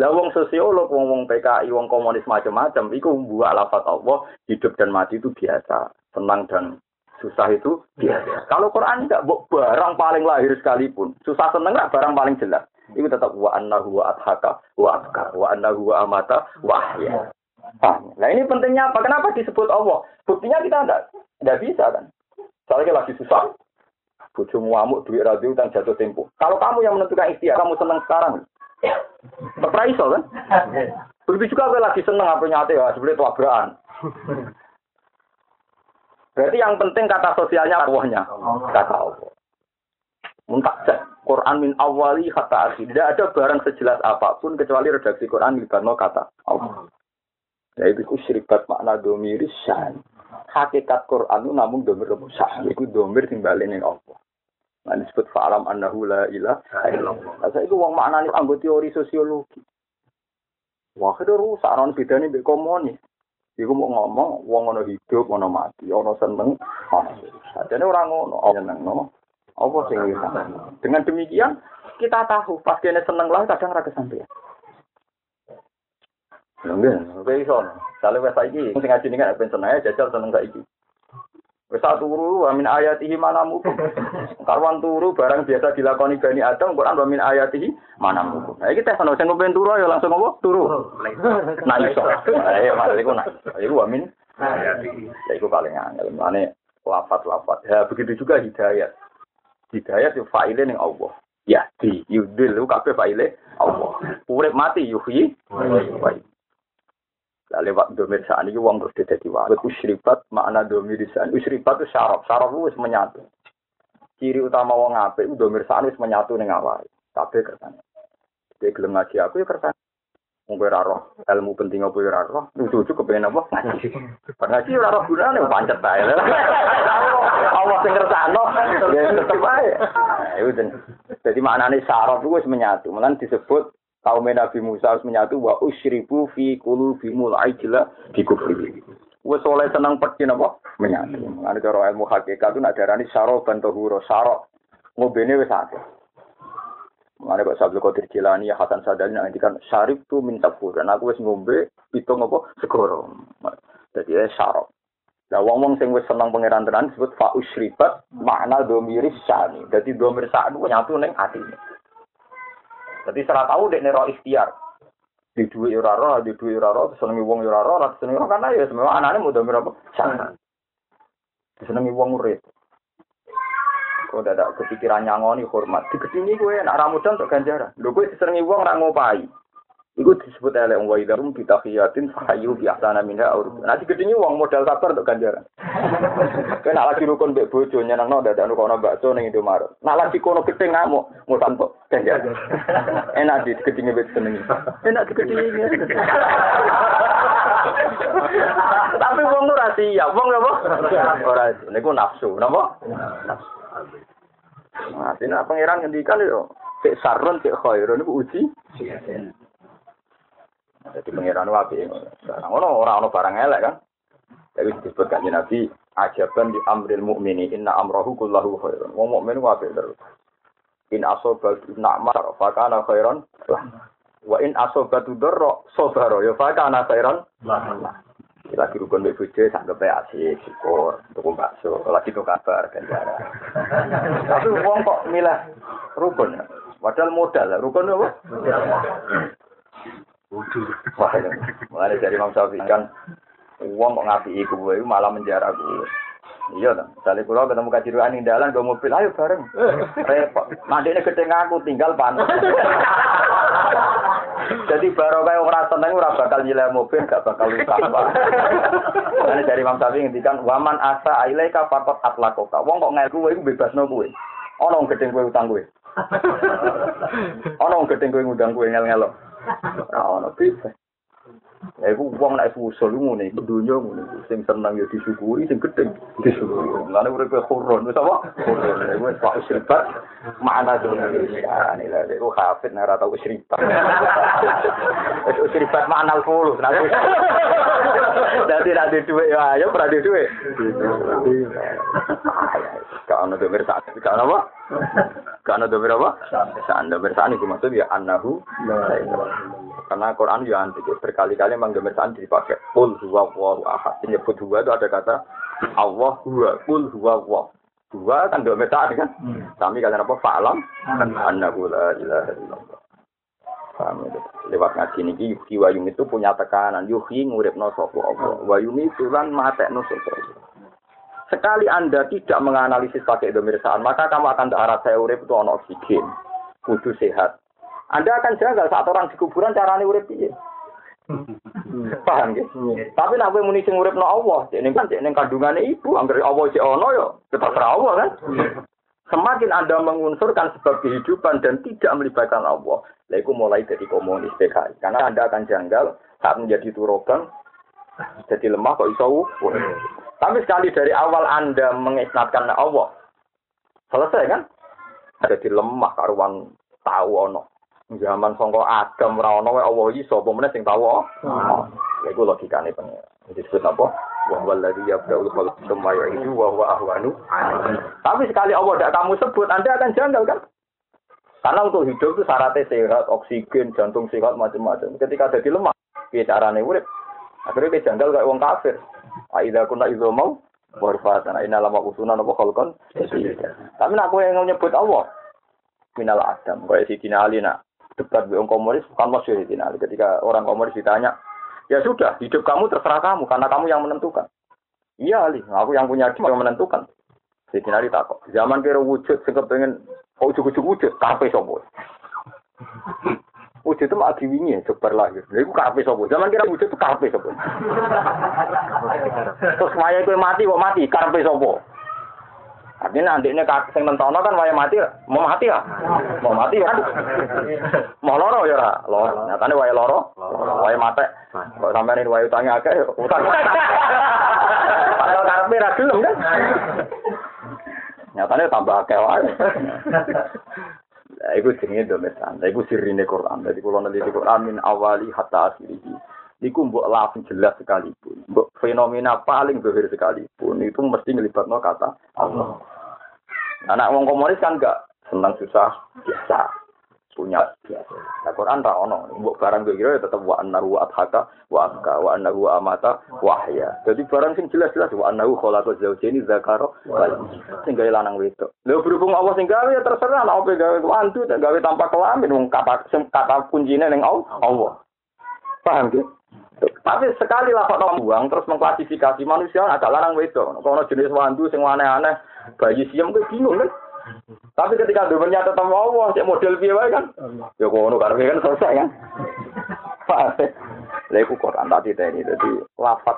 Lah wong sosiolog, wong wong PKI, wong komunis macam-macam, itu buat lafaz Allah hidup dan mati itu biasa, senang dan susah itu biasa. Kalau Quran tidak barang paling lahir sekalipun, susah senang barang paling jelas. Itu tetap wa annahu wa adhaka wa abka wa annahu wa amata wa ahya. Nah ini pentingnya apa? Kenapa disebut Allah? Buktinya kita tidak tidak bisa kan. Soalnya lagi susah, bojomu amuk, duit radio, dan jatuh tempo. Kalau kamu yang menentukan ikhtiar, kamu senang sekarang. Pernah iso kan? Begitu juga aku lagi seneng apa nyate ya, sebenarnya tabrakan. Berarti yang penting kata sosialnya Allahnya. Kata Allah. Muntah Quran min awali kata akhir. Tidak ada barang sejelas apa pun kecuali redaksi Quran libatno kata Allah. Yaitu syirikat makna domir syan. Hakikat Quran itu namun domir syan. Itu domir timbalin Allah. Nah, disebut fa'alam annahu la ilaha illallah. Nah, saya itu wong maknane anggota teori sosiologi. Wah, itu rusak non bedane mbek komunis. Iku mau ngomong wong ono hidup, ono mati, ono seneng, ono Sajane ora ngono, seneng no. Apa sing Dengan demikian kita tahu pas kene seneng lah kadang ra kesampaian. Nggih, oke iso. Sale wis saiki sing ngaji ning ben seneng jajal seneng saiki. Wis turu wa min ayatihi manamu. Karwan turu barang biasa dilakoni Bani Adam Quran wa min ayatihi manamu. Nah iki tes ana sing ngopen turu ya langsung apa? Turu. Nah iso. Ayo mas iku nak. Iku wa min ayatihi. Ya iku paling angel. Mane lafat-lafat. Ya begitu juga hidayat. Hidayat itu faile ning Allah. Ya di yudil kabeh faile Allah. Urip mati yuhyi. Lah lewat domir saat ini uang terus jadi wajib. Usribat makna domir saat Usribat itu syarat. Syarat itu menyatu. Ciri utama wong ape itu domir saat itu menyatu dengan awal. Tapi kersane. Dia gelem ngaji aku ya kersane. Mungkin raro ilmu penting apa ya raro. Lucu-lucu kepengen apa ngaji. Ngaji ya raro gunane pancet ae. Allah sing kersano ya tetep ae. Itu jadi maknane syarat wis menyatu. Mulan disebut kaum Nabi Musa harus menyatu wa usyribu fi qulubihimul ajla di kufri. Wes oleh senang pergi napa? Menyatu. Ngene cara ilmu hakikat itu nak darani syarab ban tahura syarab. Ngobene wis akeh. Mengenai Pak Sabtu Qadir Jilani, ya Hasan Sadali, nanti kan syarif tu minta pur. Dan aku wis ngombe, pitung apa? Segoro. Jadi ya syarab. Nah, wong-wong sing wis seneng pangeran tenan disebut fa usribat makna domiri syani. Dadi domir sak ku nyatu ning atine. Dadi serat tau dek nero ikhtiar. Di duwe ora roh, di duwe ora roh, senengi wong ora ora senengi wong karena ya semua anane mau domir apa? Syani. Senengi wong urip. Kok ada kepikiran nyangoni hormat. Digedingi kowe nek ra modal untuk ganjaran. Lho kowe disenengi wong ra ngopai. Iku disebut oleh wa idarum bitahiyatin fahayu bi ahsana minha aw Nanti gedenge wong modal sabar untuk ganjaran. Kena lagi rukun mbek bojo nyenengno dadak kono bakso ning Indomaret. Nak lagi kono gedhe ngamuk ngutan kok ganjaran. Enak di gedenge mbek senengi. Enak di gedenge. Tapi wong ora siap, wong apa? Ora niku nafsu, napa? Nafsu. Nah, sini pangeran ngendikan yo, cek sarun, cek khairun, itu uji. Jadi pengiran wapi. Nah, ono orang ono barang elek kan. Tapi disebut kanjeng Nabi ajaban di amril mukmini inna amrohu kullahu khairun. Wong mukmin wapi terus. In asobat na'mar fakana khairan wa in asobatu darra sabara ya fakana khairan lagi rukun mbek bojo sanggepe asik syukur tuku bakso lagi tuh kabar ganjaran tapi wong kok milah rukun padahal modal rukun apa Wah, mulai dari Imam Syafi'i kan uang kok ngapi iku gue malah menjara gue. Iya dong. Misalnya kalau ketemu kajiru ning dalan gue mobil, ayo bareng. Repot. Nanti ini gede ngaku tinggal panas. Jadi baru kayak orang seneng orang bakal nyilai mobil, gak bakal lupa. Ini dari Imam Syafi'i ngendikan waman asa ilaika fakot atlakoka. Wong kok ngel gue bebas no gue. Ono gede gue utang gue. Ono gede gue ngundang gue ngel-ngelo. Ora ono bisa. Ya iku wong nek usul ngene iku donya ngene sing seneng ya disyukuri sing gedhe disyukuri. Lane urip khurun wis apa? Khurun wis pak sirbat mana donya ya ini lah iku hafid nek ora tau sirbat. Wis sirbat makna puluh. Dadi ra di dhuwit ya ayo ora di dhuwit. Gak ono domir sak, gak ono apa? Gak ono domir apa? Sak domir sak itu maksud ya annahu karena Quran ya anti berkali-kali menggambar sak dipakai kul huwa Allahu ahad. Menyebut huwa itu ada kata Allah huwa kul huwa Allah. Huwa kan domir sak kan? Kami kalian apa? Fa'lam annahu la ilaha illallah. Paham itu. Lewat ngaji niki yuhi wayum itu punya tekanan. Yuhi nguripno sapa Allah. Wayum itu lan matekno sapa Allah. Sekali Anda tidak menganalisis pakai domirsaan, maka kamu akan saya urip itu ono oksigen, kudu sehat. Anda akan janggal saat orang di kuburan carane urip piye. Paham ya? Tapi nak kowe muni sing urip no Allah, ini kan ning kandungane ibu, anggere Allah sik ono ya, tetap Allah kan. Semakin Anda mengunsurkan sebab kehidupan dan tidak melibatkan Allah, lah mulai dari komunis PKI. Karena Anda akan janggal saat menjadi turogan, jadi lemah kok iso tapi sekali dari awal Anda mengisnatkan Allah, selesai kan? Ada di lemah karuan tahu ono. Zaman songko Adam ora ono Allah iso apa meneh sing tahu. Oh. Ya iku logikane pengen. Jadi disebut apa? Wa huwa alladhi yabda'ul khalq tsumma yu'idu wa huwa ahwanu. Tapi sekali Allah tidak kamu sebut, Anda akan janggal kan? Karena untuk hidup itu syaratnya sehat, oksigen, jantung sehat, macam-macam. Ketika ada di lemah, piye carane urip? Akhirnya dia janggal kayak wong kafir. Aida kuna izo mau warfatan. Aina lama usunan apa kalkon. Tapi nak yang nyebut Allah. Minal Adam. Kayak si Tina Ali nak debat dengan komunis bukan Tina Ali. Ketika orang komunis ditanya, ya sudah hidup kamu terserah kamu karena kamu yang menentukan. Iya Ali, aku yang punya hidup yang menentukan. Tina Ali takut. Zaman kira wujud, sing pengen kok ujuk-ujuk wujud, kape sobo. Wujud itu mah ya, sebar lahir. Lha iku karepe sapa? Zaman kira wujud itu karepe sapa? Terus waya kowe mati kok mati, karepe sapa? Artinya nanti ini sing nentono kan waya mati, mau mati ya? Mau mati kan? Mau loro ya ora? Loro. Nyatane waya loro, waya mate. Kok sampeyan waya utangnya akeh, utang. Padahal karepe ra gelem kan? Nyatane tambah akeh wae. Iku jenenge domesan. Lah iku sirine Quran. Dadi kula neliti Quran min awali hatta akhirih. Iku mbok langsung jelas sekalipun. Mbok fenomena paling zahir sekalipun itu mesti ngelibatno kata Allah. Anak wong komunis kan enggak senang susah biasa. punya Nah, Quran ra ono. Mbok barang kira ya tetep wa annahu adhaka wa abka wa annahu amata wa ahya. Jadi barang sing jelas-jelas wa annahu khalaqa zawjaini dzakara wal sing gawe lanang wedok. Lha berhubung Allah sing gawe ya terserah nek opo gawe wantu tak gawe tanpa kelamin wong kata kata kuncine ning Allah. Paham gitu? Tapi sekali lah kok buang terus mengklasifikasi manusia ada larang wedok. Kalau jenis wandu sing aneh-aneh bayi siam gue bingung kan. Tapi ketika domennya tetap Allah, cek model piye wae kan. Ya ngono karena kan selesai kan. Pak. Lha iku Quran tadi tadi jadi lafat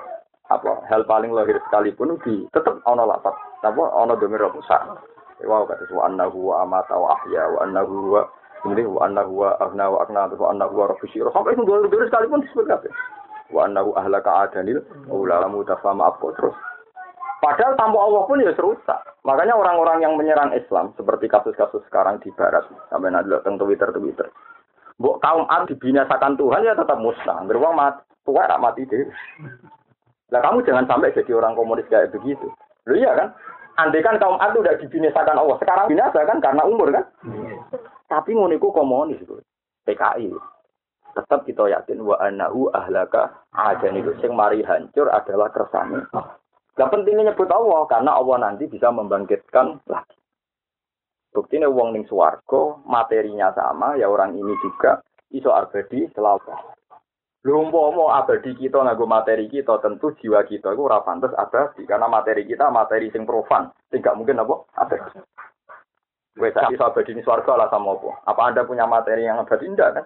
apa hal paling lahir sekalipun di tetap ono lafat. Apa ono domir besar. Wow kata wa annahu wa amata wa ahya wa wa ini wa annahu wa aghna wa aghna wa annahu wa Sampai itu dua sekalipun disebut kabeh. Wa annahu ahlaka adanil ulama tafama apa terus. Padahal tanpa Allah pun ya serusak. Makanya orang-orang yang menyerang Islam seperti kasus-kasus sekarang di Barat sampai nanti tentang Twitter Twitter. Bu kaum Ad dibinasakan Tuhan ya tetap musnah. Beruang mati, tua tak mati deh. Nah kamu jangan sampai jadi orang komunis kayak begitu. Lu iya kan? Andai kan kaum Ad udah dibinasakan Allah, sekarang binasa kan karena umur kan? Tapi ngoniku komunis itu, PKI. Tetap kita yakin wa anahu ahlaka ajan itu sing mari hancur adalah kersane. Nah pentingnya nyebut Allah karena Allah nanti bisa membangkitkan lagi. Bukti ini uang ning suwargo, materinya sama, ya orang ini juga iso abadi selalu. Lumpo mau abadi kita ngaku materi kita, tentu jiwa kita itu ora pantes abadi karena materi kita materi sing profan, gak mungkin apa abadi. Wes iso abadi ini swarga lah sama apa? Apa Anda punya materi yang abadi ndak kan?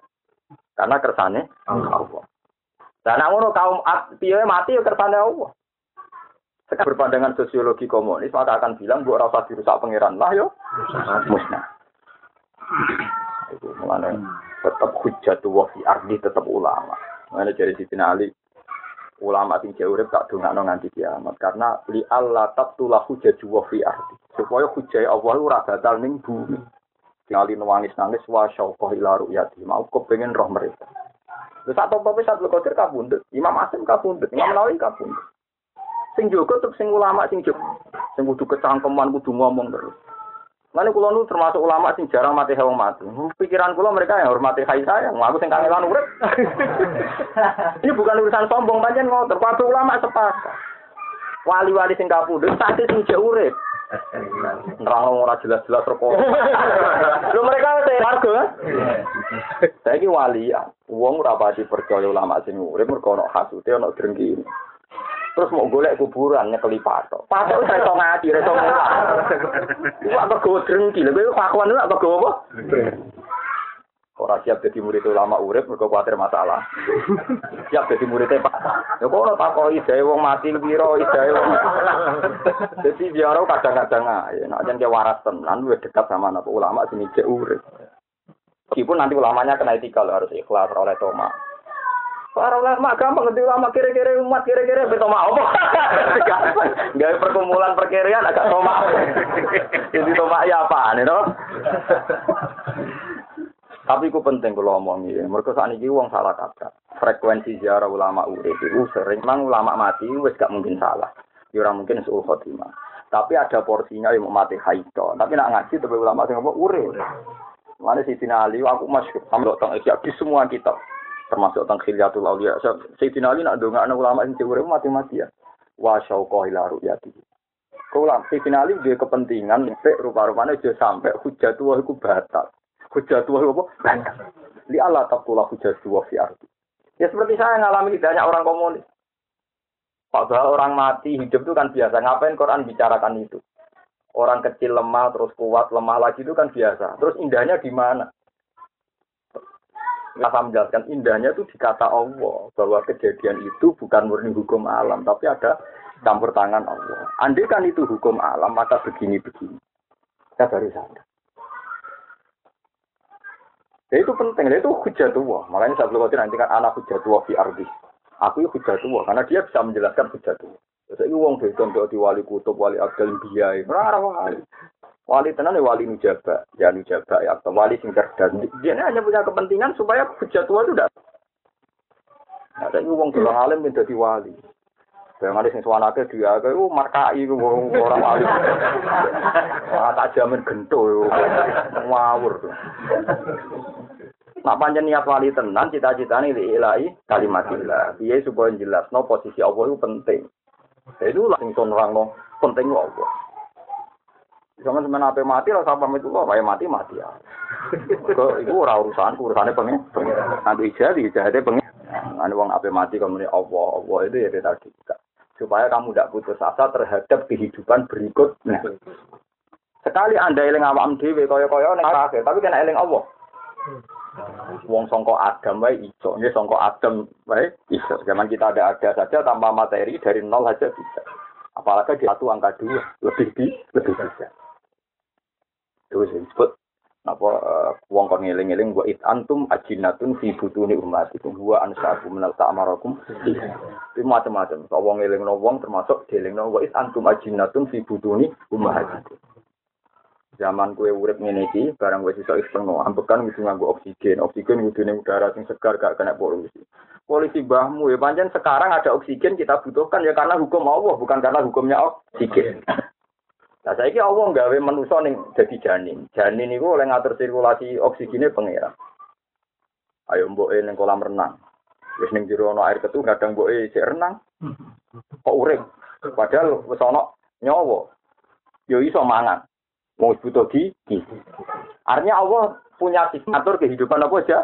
Karena kersane Allah. Dan ngono kaum piye mati ya kersane Allah. Sekarang berpandangan sosiologi komunis, maka akan bilang buat rasa dirusak pangeran lah yo, musnah. Itu mengenai tetap hujat fi ardi tetap ulama. Mengenai dari Siti Ali, ulama sing jauh tak dongakno nganti kiamat karena li Allah tabtulah hujat fi ardi. Supaya hujai Allah ora batal ning bumi. Tinggali nangis-nangis wa syauqah ila ru'yati. Mau kepengen roh mereka. Terus satu tapi satu kotir kabundut. Imam Asim kabundut. Imam Nawawi kabundut. Sing jogo tuh sing ulama sing jogo. Sing kudu kecangkeman kudu ngomong terus. Lalu kulo nu termasuk ulama sing jarang mati hewan mati. Pikiran kulo mereka yang hormati hai saya, aku sing kangelan urip. Ini bukan urusan sombong pancen ngotor. Kabeh ulama sepakat. Wali-wali sing kapundhut saat sing urip. Nerang ora jelas-jelas rokok. Lu mereka teh warga. Saiki wali, wong ora pati percaya ulama sing urip mergo ana hasute ana drengki. Terus mau golek kuburan nyekeli patok. Patok saya iso ngati, iso mulang. Iku apa gowo drengki, lha kowe kakuan apa gowo apa? Ora siap jadi murid ulama urip mergo kuatir masalah. Siap jadi muridnya Pak. Ya kok ora takoki jae wong mati piro ijae wong. Dadi biar kadang-kadang ae nek jan waras tenan dekat sama anak ulama sini cek urip. Meskipun nanti ulamanya kena etika harus ikhlas oleh Toma. Para ulama gampang nanti ulama kira-kira umat kira-kira betul mau apa? Gak perkumpulan perkirian agak toma. Jadi toma ya apa nih no? Tapi itu penting kalau ngomong ini. Mereka saat ini uang salah kata. Frekuensi ziarah ulama urip itu sering mang ulama mati wes gak mungkin salah. Ya orang mungkin suul khotimah. Tapi ada porsinya yang mati haito. Tapi nak ngaji tapi ulama sing ngomong urip. Mana si Ali, aku masuk sama dokter di semua kitab termasuk tentang khilyatul awliya. Sayyidina Ali nak anak ulama sing urip mati-mati ya. Wa syauqa ila ru'yati. Kula Sayyidina Ali dia kepentingan nek rupa-rupane aja sampai hujatu wa iku batal. Hujatu wa apa? Batal. Li Allah taqula hujatu wa fi ardi. Ya seperti saya ngalami banyak orang komunis. Padahal orang mati hidup itu kan biasa. Ngapain Quran bicarakan itu? Orang kecil lemah terus kuat lemah lagi itu kan biasa. Terus indahnya di mana? Saya menjelaskan indahnya itu di kata Allah bahwa kejadian itu bukan murni hukum alam tapi ada campur tangan Allah. Andai kan itu hukum alam maka begini begini. Saya baru sadar. Ya itu penting, ya itu hujat tua. Makanya saya belum nanti kan anak hujat tua di ardi. Aku hujat tua karena dia bisa menjelaskan hujat tua. Saya ini uang beton di wali kutub, wali abdul biaya, berapa wali. Wali tenan ya wali nujaba, ya nujaba ya atau wali sing cerdas. Dia hanya punya kepentingan supaya hujat tua itu tidak. Nah, saya uang orang alim menjadi wali. Yang ada sing suwanake dia ke uh markai ku orang wali. Ah tak jamin gento ngawur. Nak panjang niat wali tenan cita-citane li ilahi kalimatillah. Piye supaya jelasno posisi Allah itu penting. Itu lah sing no penting Allah. Jangan semen apa mati lah sampai pamit Allah, kayak mati mati ya. Kok itu ora urusan, urusane pengen. Nanti jadi jadi pengen. Nah, wong apa mati kemudian Allah, Allah itu ya tadi. Supaya kamu tidak putus asa terhadap kehidupan berikutnya. Sekali anda eling awam dhewe kaya-kaya ning tapi kena eling Allah. Wong songko Adam wae iso, ini songko Adam wae iso. Zaman kita ada ada saja tanpa materi dari nol saja bisa. Apalagi di satu angka dua lebih di lebih bisa. Itu disebut apa uh, wong kon ngeling-eling wa it antum ajinatun fi butuni umat itu gua ansaku menal ta'amarakum itu macam-macam. So, wong ngeling wong termasuk dieling wa it antum ajinatun fi butuni umat zaman kue urip ngene iki barang wis iso istimewa ambekan wis nganggo oksigen. Oksigen ngudune udara sing segar gak kena polusi. Polisi bahmu ya panjang sekarang ada oksigen kita butuhkan ya karena hukum Allah bukan karena hukumnya oksigen Nah, saya kira Allah nggawe manusia ning jadi janin. Janin itu oleh ngatur sirkulasi oksigennya pengira. Ayo mbok ning kolam renang. Wis ning jero ana air ketu kadang mbok sik renang. Kok urip? Padahal wis ana nyawa. Yo iso mangan. Mau butuh gigi. Artinya Allah punya atur kehidupan apa aja.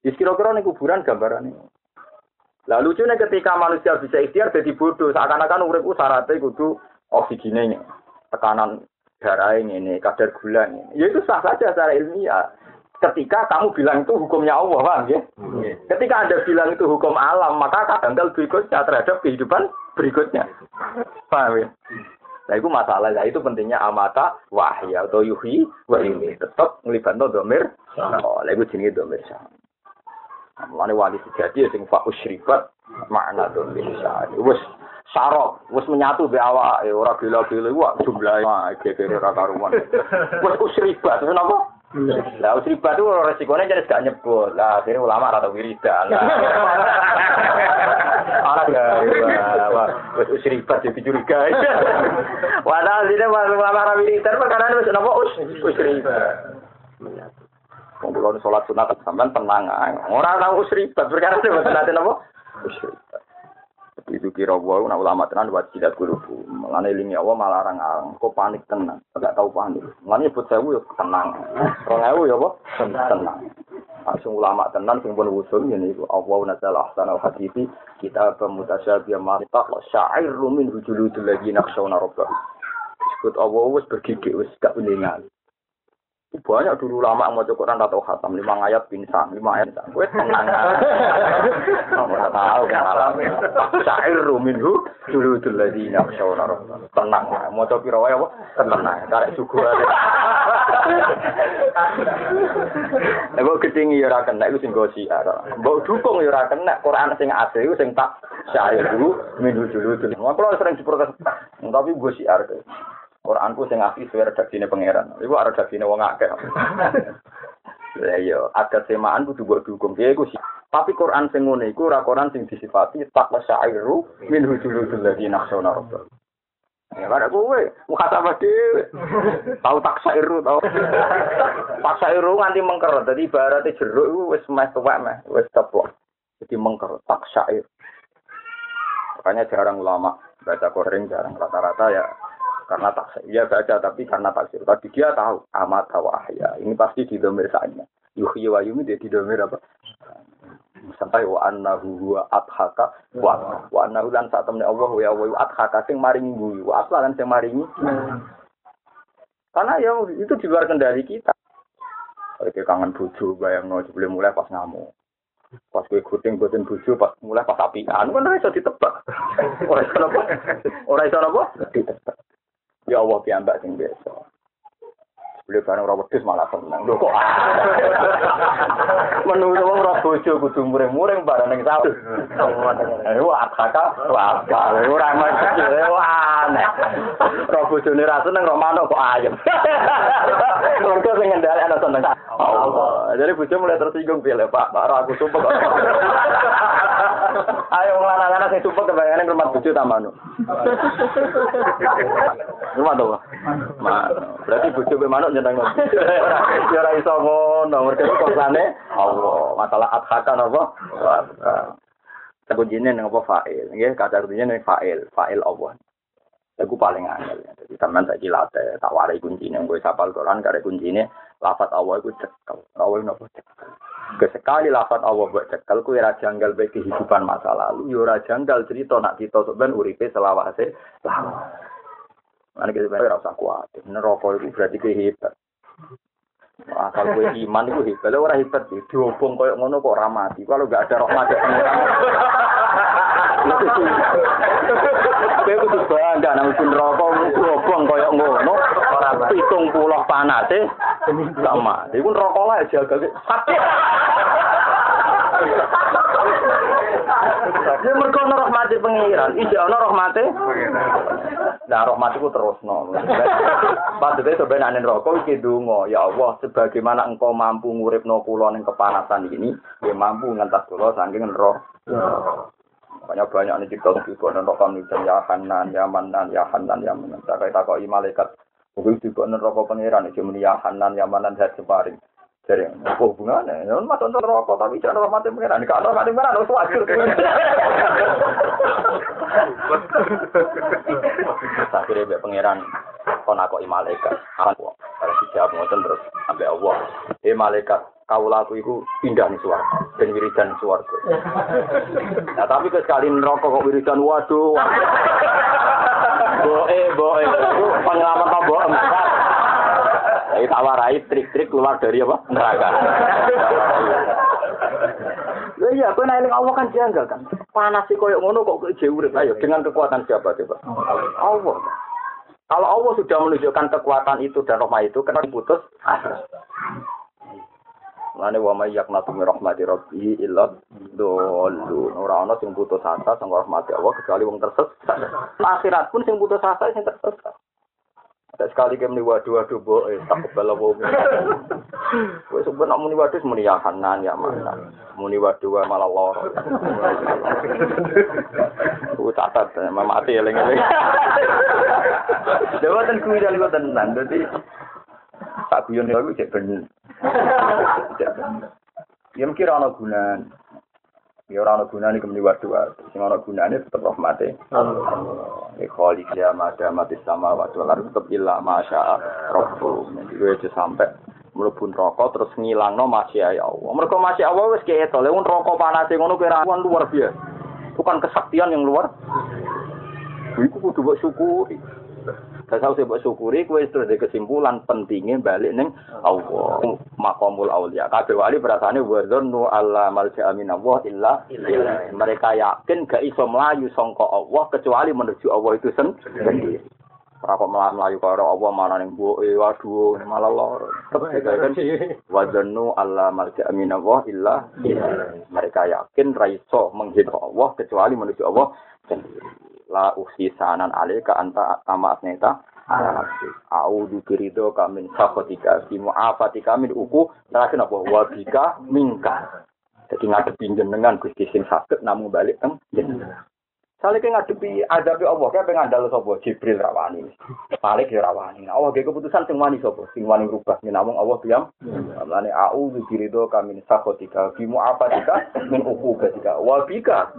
Di kira-kira nih kuburan gambaran ini. Lah lucunya ketika manusia bisa ikhtiar jadi bodoh, seakan-akan urip syaratnya kudu oksigennya tekanan darah ini, kadar gula ini. Ya itu sah saja secara ilmiah. Ketika kamu bilang itu hukumnya Allah, paham ya? Hmm. Ketika Anda bilang itu hukum alam, maka akan berikutnya terhadap kehidupan berikutnya. Paham ya? Nah itu masalah, nah itu pentingnya amata wahya atau yuhi wahyu tetap ngelibat domir. Oh, lagu jenis domir. Mulane wali sejati ya sing fa makna domir sah. Wes sarok, wes menyatu be awak, eh, ora gila-gila wah jumlahe gegere ora karuan. Wes usribat, kenapa? Lah usribat itu resikonya jadi gak nyebut. Lah akhirnya ulama atau wiridan. Orang gak, wes usribat jadi curiga. Padahal sini ulama wiridan perkara ini napa us usribat. Kumpulon sholat sunat sampean tenang Orang tahu usribat perkara ini nanti napa usribat. Itu kira wa nak ulama tenan buat tidak guru. Mengenai lini Allah malah larang alang. Kok panik tenang? Enggak tahu panik. Mengenai buat saya ya tenang. Orang ewu ya apa? Tenang. Langsung ulama tenan sing pun usul ini Allah nazal ahsan al hadithi kita pemutasyabiyah marita syair min hujuludul lagi naksyauna rabbah. Disebut Allah wis bergigit wis gak uningan. Banyak dulu lama mau Quran atau khatam lima ayat pinsang, lima ayat gue tenang. Kamu tahu kan Syair ruminhu dulu dulu lagi nak tenang. Mau coba pirawa ya tenang. Tarik suku. Nek ketinggi ya ora kena iku sing go siar. Mbok dukung ya ora kena Quran sing asli iku sing tak syair dulu minggu dulu dulu. Mau sering diprotes. Tapi gue siar. Quranku sing asli suwe redaksine pangeran. Iku redaksine wong akeh. Lah iya, ada semaan kudu mbok dukung. Ya iku sih. Tapi Quran sing ngene iku ora Quran sing disifati tak syairu min hujulul ladina nakhshawna rabbah. Ya kan kowe mukhasabah dhewe. Tahu tak syairu tau. tak syairu nganti mengker. Dadi ibarate jeruk iku wis meh tuwek meh, wis teplok. Jadi mengker tak syair. Makanya jarang ulama baca Quran jarang rata-rata ya karena tak ya baca tapi karena taksir tapi dia tahu amat ahya. Ini pasti di domir saatnya yuhyi wa yumi dia di domir apa? Sampai wa annahu huwa adhaka wa wa annahu lan saat temen Allah ya wa adhaka sing maringi guyu wa asla lan sing maringi karena ya itu di luar kendali kita. Oke kangen bojo bayang no sebelum mulai pas ngamuk. Pas gue kuting buatin bojo pas mulai pas api anu kan ora iso ditebak. Ora iso apa ora iso apa ditebak Ya Allah piyambak sing biasa. Beliau bareng ora wedhus malah seneng. Lho kok menurut wong ora bojo kudu muring-muring bareng ning sawah. Wah, kakak, wah, ora mesti wah. Ora bojone ra seneng ora manuk kok ayem. Mergo sing ngendali ana seneng. Allah. Jadi bojo mulai tersinggung pilih Pak, Pak aku sumpah. Ayo wong lanang-lanang sing sumpek kebayangane rumah bojo ta manuk. Rumah to. Berarti bojo be manuk nyeneng. Ya ora iso ngono, mergo kosane Allah. Masalah adhakan apa? Kuncinya nang apa fa'il, nggih kata kuncinya nang fa'il, fa'il Allah. Iku paling angel. Jadi sampean saiki late tak warai kuncine gue sapal Quran kare kuncine lafat Allah iku cekel. Allah napa cekel. Kesekali lafat Allah buat kuwi ora janggal bae kehidupan masa lalu, yo janggal cerita nak kita sampean uripe selawase lawas. Mana kita ora usah kuat. Neraka itu berarti kehebat. Asal gue iman itu hebat, kalau orang hebat sih, diobong koyok ngono kok ramati. Kalau gak ada rahmat ya pengiran. Gue kudu bangga nang rokok diobong koyok ngono. Pitung pulau panas sih, sama. Iku rokok lah jaga sakit. Ya mergo ana rahmate pengiran, ijek ana rahmate Nah, rahmat itu terus no. Maksudnya sebenarnya rokok iki donga, ya Allah, sebagaimana engkau mampu nguripno kula ning kepanasan ini, ya mampu ngentas kula saking neraka. Makanya banyak nih cerita juga neraka nih ya Hanan, ya Manan, ya Hanan, ya Manan. Tak kaya takoki malaikat. Kuwi juga neraka pangeran iki muni Hanan, ya Manan, ya separing. Jadi, apa hubungannya? Ya, masuk neraka, tapi jangan rahmatnya pengiran. Kalau rahmatnya pengiran, harus wajar. Akhirnya be pangeran kon aku malaikat. Akan kok. Kalau dijawab ngoten terus sampai Allah. Eh malaikat, laku itu pindah nih suarga dan wiridan suarga. Nah tapi sekali neraka kok wiridan waduh. Boe boe itu pengalaman apa boe Jadi tak warai trik-trik keluar dari apa? Neraka. Ya iya, kau naik Allah kan janggal kan. Panas sih koyok ngono kok jauh Ayo dengan kekuatan siapa coba? Allah. Kalau Allah sudah menunjukkan kekuatan itu dan rahmat itu, kenapa putus? Lane wa may yaqnatu min rahmati rabbi illa dolun. Ora ana sing putus asa rahmati Allah kecuali wong tersesat. Akhirat pun sing putus asa sing tersesat. Tak sekali muni waduh waduh bo eh tak kebal apa Kowe sebut nak muni waduh muni ya ya mana. Muni waduh malah lor. Ku catat mati eling-eling. Dewa ten kuwi dalem tenan. Dadi tak guyon iku cek ben. Ya mungkin ana gunane. Ya ora ana gunane kemeni waduh waduh. Sing ana gunane tetep rahmate. Ya khaliq ya mada mati sama waduh lan tetep illa masya rabbu. Jadi gue sampai mlebu neraka terus ngilangno masya ya Allah. Mergo masya Allah wis keto. Lha neraka panas ngono kira luar biasa. Bukan kesaktian yang luar. Iku kudu mbok syukuri. Dasar mbok syukuri kuwi terus di kesimpulan pentingnya balik ning Allah. Maqamul auliya. Kabeh wali perasane wa dzannu alla malja min Allah illa Mereka yakin gak iso melayu sangka Allah kecuali menuju Allah itu sendiri. Ora kok melayu karo Allah mana ning mboke waduh malah lor. kan wa dzannu alla malja min Allah illa Mereka yakin ra iso menghina Allah kecuali menuju Allah sendiri. La usi sanan alaika anta tama asneta A'udzu birido kamin sakhatika fi mu'afatika min uku terakhir apa wa bika minka. Jadi ngadepi jenengan Gusti sing saged namung balik teng jenengan. Sale ke ngadepi azab Allah, kae pengen ngandalo sapa? Jibril rawani. Malik ya rawani. Allah ge keputusan sing wani sapa? Sing wani rubah namung Allah diam. Mulane a'udzu birido kamin sakhatika fi mu'afatika min uku ketika wa bika.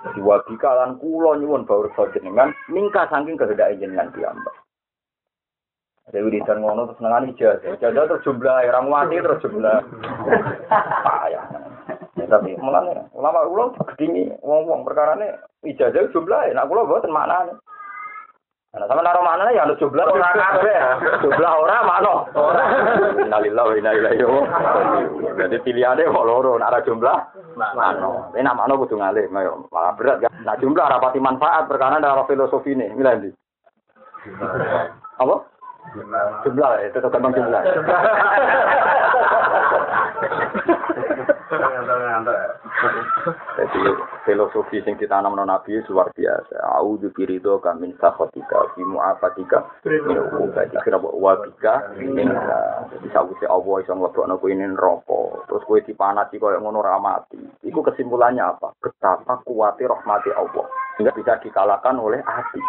Diwabi kalan kulo nyuwun bawur jenengan mingka saking kehendak jenengan piyambak. Dewi wiridan ngono terus nengani ijazah. Ijazah terus jumlah orang mati terus jumlah. Payah. Ya, tapi mulane ulama ulo gedingi wong-wong perkarane ijazah jumlah nak kula mboten maknane. Nah, sama naro mana ya, harus jumlah orang kabeh. Jumlah orang mana? Orang. Innalillahi wa inna ilaihi raji'un. Jadi pilihannya kok loro, nara jumlah mana? Nama mana kudu ngalih, malah berat kan. Nah jumlah rapati manfaat perkara ada filosofi ini, milih Apa? Jumlah ya, tetap tentang jumlah. Jadi filosofi sing ditanam non Nabi luar biasa. A'udzu birido kamin sakhatika fi mu'afatika min uqubati kira wa bika minka. Jadi sawise Allah iso nglebokno kowe ini neraka. Terus kowe dipanati koyo ngono ra mati. Iku kesimpulannya apa? Betapa kuatnya rahmati Allah. Sehingga bisa dikalahkan oleh hati.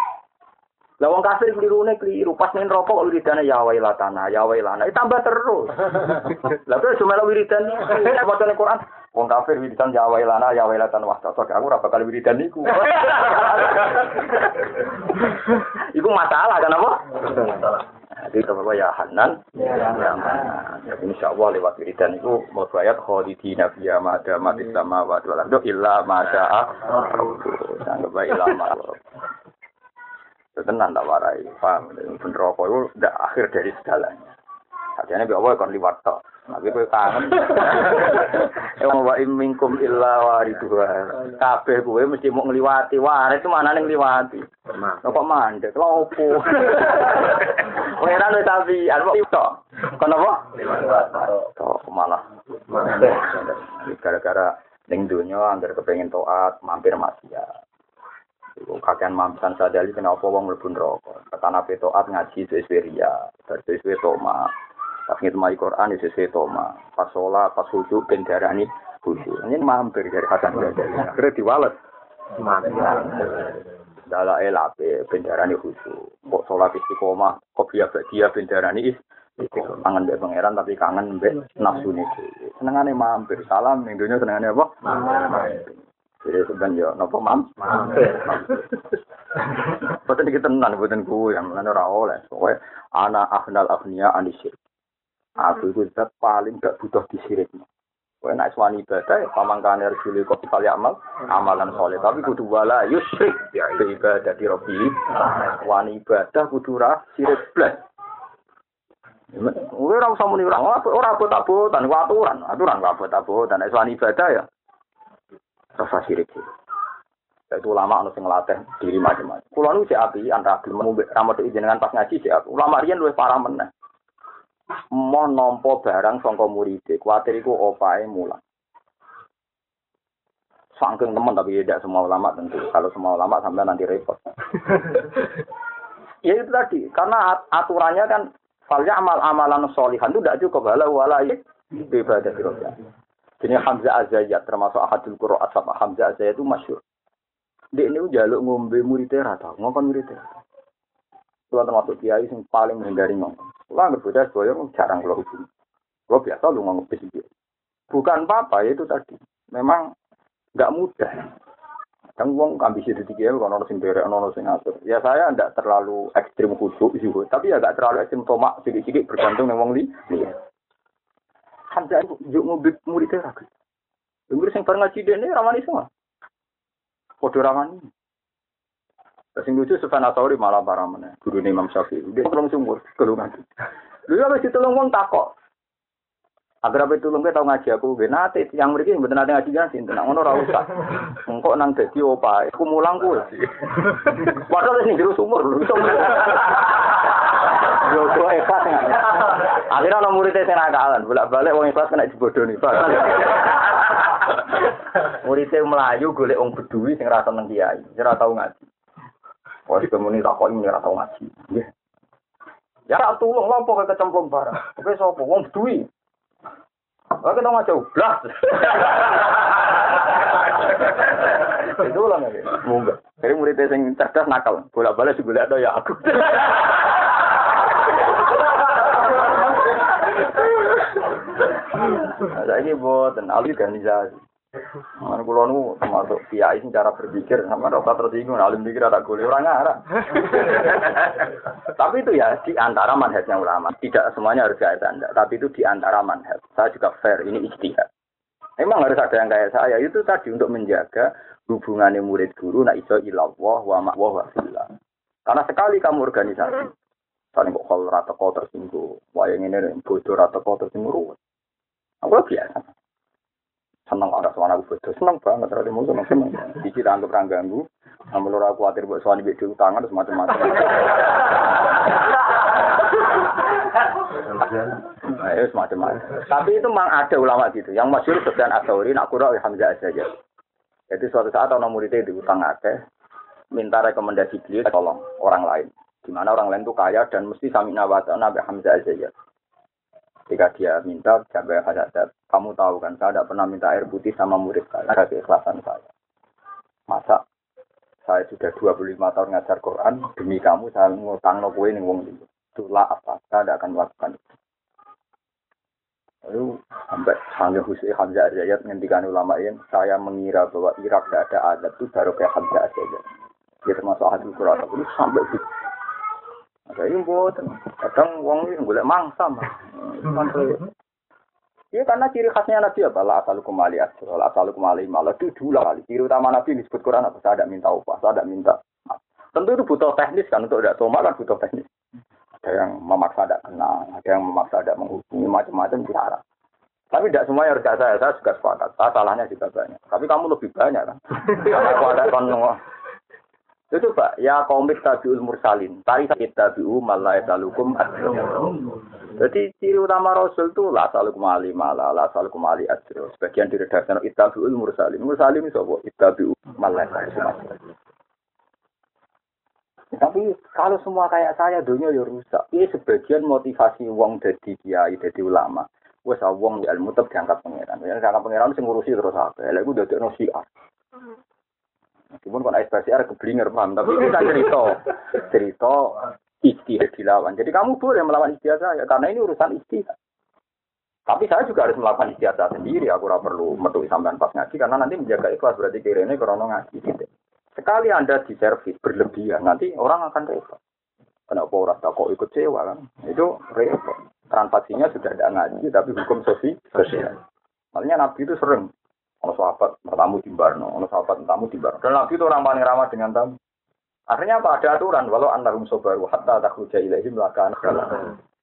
Lah wong kafir klirune keliru pas ning rokok kok wiridane ya wailatana ya wailana. Itu tambah terus. Lah terus cuma wiridan bacane Quran? Wong kafir wiridan ya wailana ya wailatan wah cocok aku ora bakal wiridan niku. Iku masalah kan apa? Jadi kalau ya? Hanan, ya Manan. Jadi insya Allah lewat wiridan itu mau bayat kholidina fiya mada mati sama wa dua illa mada Anggap illa mada tenan tak warai paham bener rokok itu udah akhir dari segalanya Hatinya bi Allah kon liwat tok. Tapi kowe kangen. Emang wa minkum illa waridha. Kabeh kowe mesti mau ngliwati. Wah, itu mana ning ngliwati. Kok mandek lho opo. Ora wis tapi apa tok. Kono apa? Tok malah. Gara-gara ning donya anggar kepengin taat, mampir maksiat. Iku kakean mamsan sadali kenapa wong mlebu neraka. Kata petoat ngaji sesuai ria, sesuai toma. Pas ngitmai Quran sesuai toma. Pas sholat, pas khusyuk ben darani khusyuk. Ini mampir dari Hasan Sadali. Akhirnya diwalet. Dala elape ben darani khusyuk. Kok sholat istiqomah, kok biya dia ben darani is kangen mbek pangeran tapi kangen mbek nafsune dhewe. Senengane mampir. Salam ning dunya senengane apa? Mampir. Jadi sebenarnya ya, nopo mam? Betul kita tenan, betul ku yang mana ora oleh. Soalnya anak ahnal ahnia anisir. Aku itu zat paling gak butuh disirik. Kowe nek swani ibadah ya pamangkane resule kok kali amal amalan soleh tapi kudu wala yusrik ya ibadah di robi wani ibadah kudu ra sirik blas ora usah muni ora ora abot-abotan aturan aturan abot-abotan nek swani ibadah ya rasa sirik itu ulama anu sing latih diri macam-macam. Kulo nu cek api antara gelem ngombe ramat jenengan pas ngaji cek Ulama riyen luwih parah meneh. Mau nompo barang sangka murid, kuatir iku opae. Sangking teman tapi tidak semua ulama tentu. Kalau semua ulama sampai nanti repot. ya itu tadi, karena aturannya kan falnya amal-amalan solihan itu tidak cukup. Wala wala ibadah. Jadi Hamzah Azayat termasuk ahadul Qur'an asab Hamzah Azayat itu masyur. Dia ini jaluk ngombe muridnya rata, ngomong muridnya. Kalau termasuk kiai yang paling menghindari ngomong. Kalau nggak beda sebuah jarang kalau hubungi. Kalau biasa lu ngomong bisik Bukan apa-apa ya itu tadi. Memang nggak mudah. Kan wong ambisi di tiga kalau nono sing ngatur. Ya saya tidak terlalu ekstrim khusyuk juga, tapi ya nggak terlalu ekstrim tomak sedikit-sedikit bergantung dengan wong li. Hamzah itu yuk murid ragu. Murid sing bareng ngaji dene ramani semua. Podo ramani. Sing lucu Sufyan Atsauri malah parah mana. Guru Imam Syafi'i. Dia tolong sumur kalau ngaji. Lu ya mesti tolong wong takok. Agar apa itu lembek tau ngaji aku gue nate yang mereka yang nate ngaji kan sih tenang ngono rausa. Engkau nang dadi opa, aku mulang ku. Padahal sing jero sumur. Yo kok ikhlas Akhirnya ana muridé sing nakalan, bolak-balik wong ikhlas kena Pak. Muridé melayu golek wong bedui sing ra seneng kiai, sing ra tau ngaji. Wes kemuni tak kok ini ra tau ngaji. Ya ra tulung lampu ke kecemplung barang. Oke sapa wong bedui. Oke dong aja ublas. Itu lah nih, mungkin. Jadi muridnya sing cerdas nakal, bolak-balik sih bolak ya aku. Saya ini buat organisasi. Mana kulo nu termasuk kiai cara berpikir sama rasa tersinggung, alim pikir ada kuliah orang arah. tapi itu ya di antara manhajnya ulama. Tidak semuanya harus kayak anda, tapi itu di antara manhaj. Saya juga fair, ini ijtihad. Memang harus ada yang kayak saya itu tadi untuk menjaga hubungannya murid guru nak iso ilallah wa ma'wah wa Karena sekali kamu organisasi, saling kok kalau rata kau tersinggung, wayang ini bodoh rata kau tersinggung, aku biasa seneng orang suara aku betul seneng banget terus mau seneng seneng di kita anggap orang ganggu namun orang khawatir buat suami beda utangan terus macam-macam Nah, ya semacam Tapi itu memang ada ulama gitu. Yang masyur Sufyan Ats-Tsauri nak kurang Hamzah saja. Jadi suatu saat orang muridnya diutang akeh, minta rekomendasi beliau tolong orang lain. Gimana orang lain tuh kaya dan mesti sami Nabi Hamzah saja. Ketika dia minta, sampai hadat, kamu tahu kan, saya tidak pernah minta air putih sama murid saya, ada keikhlasan saya. Masa saya sudah 25 tahun ngajar Quran, demi kamu saya ngutang no kue ning wong itu. Itulah apa, saya tidak akan melakukan itu. Lalu sampai Hamzah Hussein Hamzah Azayat ngendikan ulama ini, saya mengira bahwa Irak tidak ada adat itu baru kayak Hamzah Azayat. Dia termasuk ahli Quran, tapi sampai. Ada yang buat, kadang uang ini boleh mangsa mah. Iya karena ciri khasnya Nabi apa? La asalukum ali asro, la asalukum ali malah itu dulu kali. Ciri utama Nabi disebut Quran apa? Saya tidak minta upah, saya tidak minta. Tentu itu butuh teknis kan untuk tidak toma kan butuh teknis. Ada yang memaksa tidak kenal, ada yang memaksa tidak menghubungi macam-macam cara. Tapi tidak semuanya harus saya, saya juga sepakat. Saya salahnya juga banyak. Tapi kamu lebih banyak kan? Karena aku ada kan itu Pak, ya komik tabiul mursalin. Tari tabiu malah talukum Jadi ciri utama Rasul itu lah salukum ali malah lah salukum ali adro. Sebagian diredaksikan itabiul mursalin. Mursalin itu apa? Itabiu malah talukum Tapi kalau semua kayak saya, dunia ya rusak. Ini sebagian motivasi wong jadi kiai, jadi ulama. Wes wong di ilmu tetap diangkat pangeran. Ya diangkat pangeran sing ngurusi terus apa? Lha iku dadi ono siar. Meskipun kon SPSR keblinger paham, tapi kita cerita cerita istihad dilawan. Jadi kamu boleh melawan istihad saya karena ini urusan istihad. Tapi saya juga harus melakukan istihad saya sendiri. Aku ora perlu metu sampean pas ngaji karena nanti menjaga ikhlas berarti kirene krono ngaji gitu. Sekali Anda di servis berlebihan, nanti orang akan repot. Kenapa orang tak kok ikut sewa kan? Itu repot. Transaksinya sudah ada ngaji, tapi hukum sosial. Makanya Nabi itu sering Ono sahabat tamu di Barno, ono sahabat tamu di Barno. Dan Nabi itu orang paling ramah dengan tamu. Akhirnya apa? Ada aturan. Walau antarum sobaru hatta takhruja ilaihim lakan.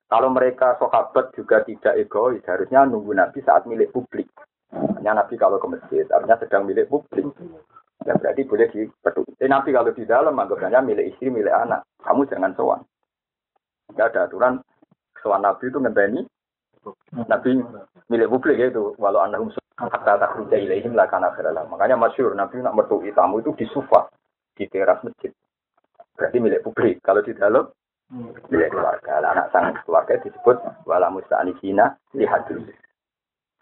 Kalau mereka sahabat juga tidak egois, harusnya nunggu Nabi saat milik publik. Hanya Nabi kalau ke masjid, artinya sedang milik publik. Ya berarti boleh dipeduli. Tapi Nabi kalau di dalam, anggapnya milik istri, milik anak. Kamu jangan sowan. Tidak ada aturan. Sowan Nabi itu ngenteni. Nabi milik publik itu. Walau antarum Hatta takhruja ilaihim lakana khiralah. Makanya masyur Nabi nak mertui tamu itu di sufa, di teras masjid. Berarti milik publik. Kalau di dalam, milik keluarga. Anak sang keluarga disebut wala musta'anisina lihat dulu.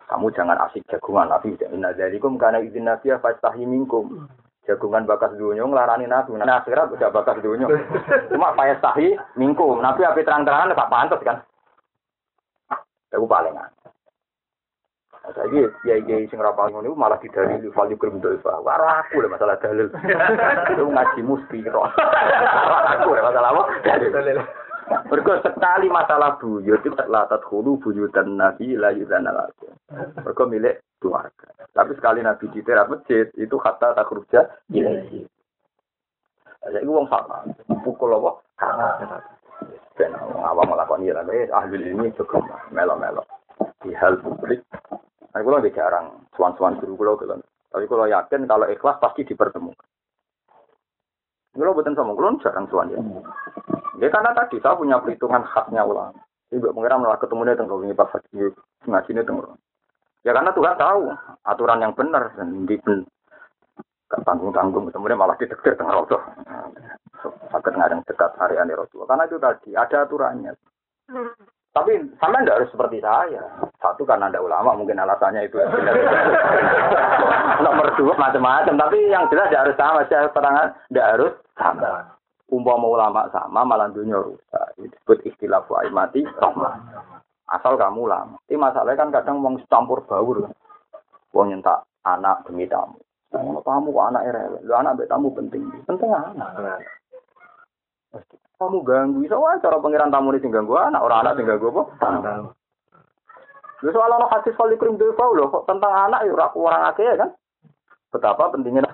Kamu jangan asik jagungan Nabi. Inna dzalikum kana idzin nabiya fastahi minkum. Jagungan bakas dunia ngelarani Nabi. Nah akhirat udah bakas dunia. Cuma fastahi minkum. Nabi api terang-terangan tak pantas kan. Aku paling Saiki kiai kiai sing rapal ngono malah didalili fal yukrim doifa. Wah aku lah masalah dalil. Itu ngaji musti kok. Aku lah masalah apa? Dalil. Mergo sekali masalah buyut itu la tadkhulu buyutan nabi la yuzana lakum. Mergo milik keluarga. Tapi sekali nabi di teras masjid itu kata tak kerja ilaihi. Jadi wong sama pukul apa? Karena ben awam melakukan ya ahli ini cukup melo-melo di hal publik Nah, kalau di jarang suan-suan guru kalau gitu. Tapi kalau yakin kalau ikhlas pasti dipertemukan. Kalau buatan sama kalau jarang suan ya. Ya karena tadi saya punya perhitungan khasnya ulama. Ibu mengira malah ketemu dia tengok ini pas lagi ngaji ini tengok. Ya karena Tuhan tahu aturan yang benar dan di tanggung tanggung kemudian malah ditektir tengah rodo. Sakit ngadeng dekat hari aneh Rasulullah. Karena itu tadi ada aturannya. Tapi sama tidak harus seperti saya. Satu karena ada ulama, mungkin alasannya itu. Nomor dua macam-macam. Tapi yang jelas tidak harus sama. Saya terangkan tidak harus sama. Umpama ulama sama, malah dunia rusak. Disebut istilah mati rahmat. Asal kamu ulama. Ini masalahnya kan kadang mau campur baur. Mau nyentak anak demi tamu. Kalau tamu anak rewel. Lu anak tamu penting. Penting anak kamu ganggu. Iso wae cara pangeran tamu ini ganggu anak orang anak sing ganggu apa? Lu soal anak hadis kali krim dewa loh kok tentang anak ya orang akeh ya kan? Betapa pentingnya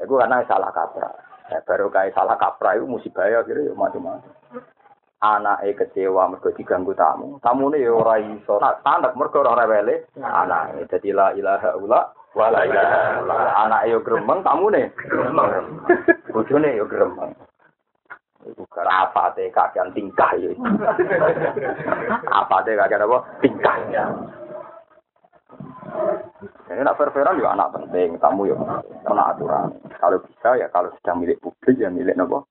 ya gue karena salah kaprah. Ya, baru kayak salah kaprah itu musibah ya kira ya macam-macam. Anak eh kecewa mergo diganggu tamu. Tamu ini ya orang iso. Nah, anak mergo orang rewele anak jadi la ilaha ula wala ilaha anak yo gremeng tamu nih gremeng. Bojone yo gremeng Apa teh kagian tingkah ya. Apa teh kagian apa? Tingkah. Ini nak fair-fairan juga anak penting, tamu ya karena aturan. Kalau bisa ya kalau sedang milik publik ya milik nopo.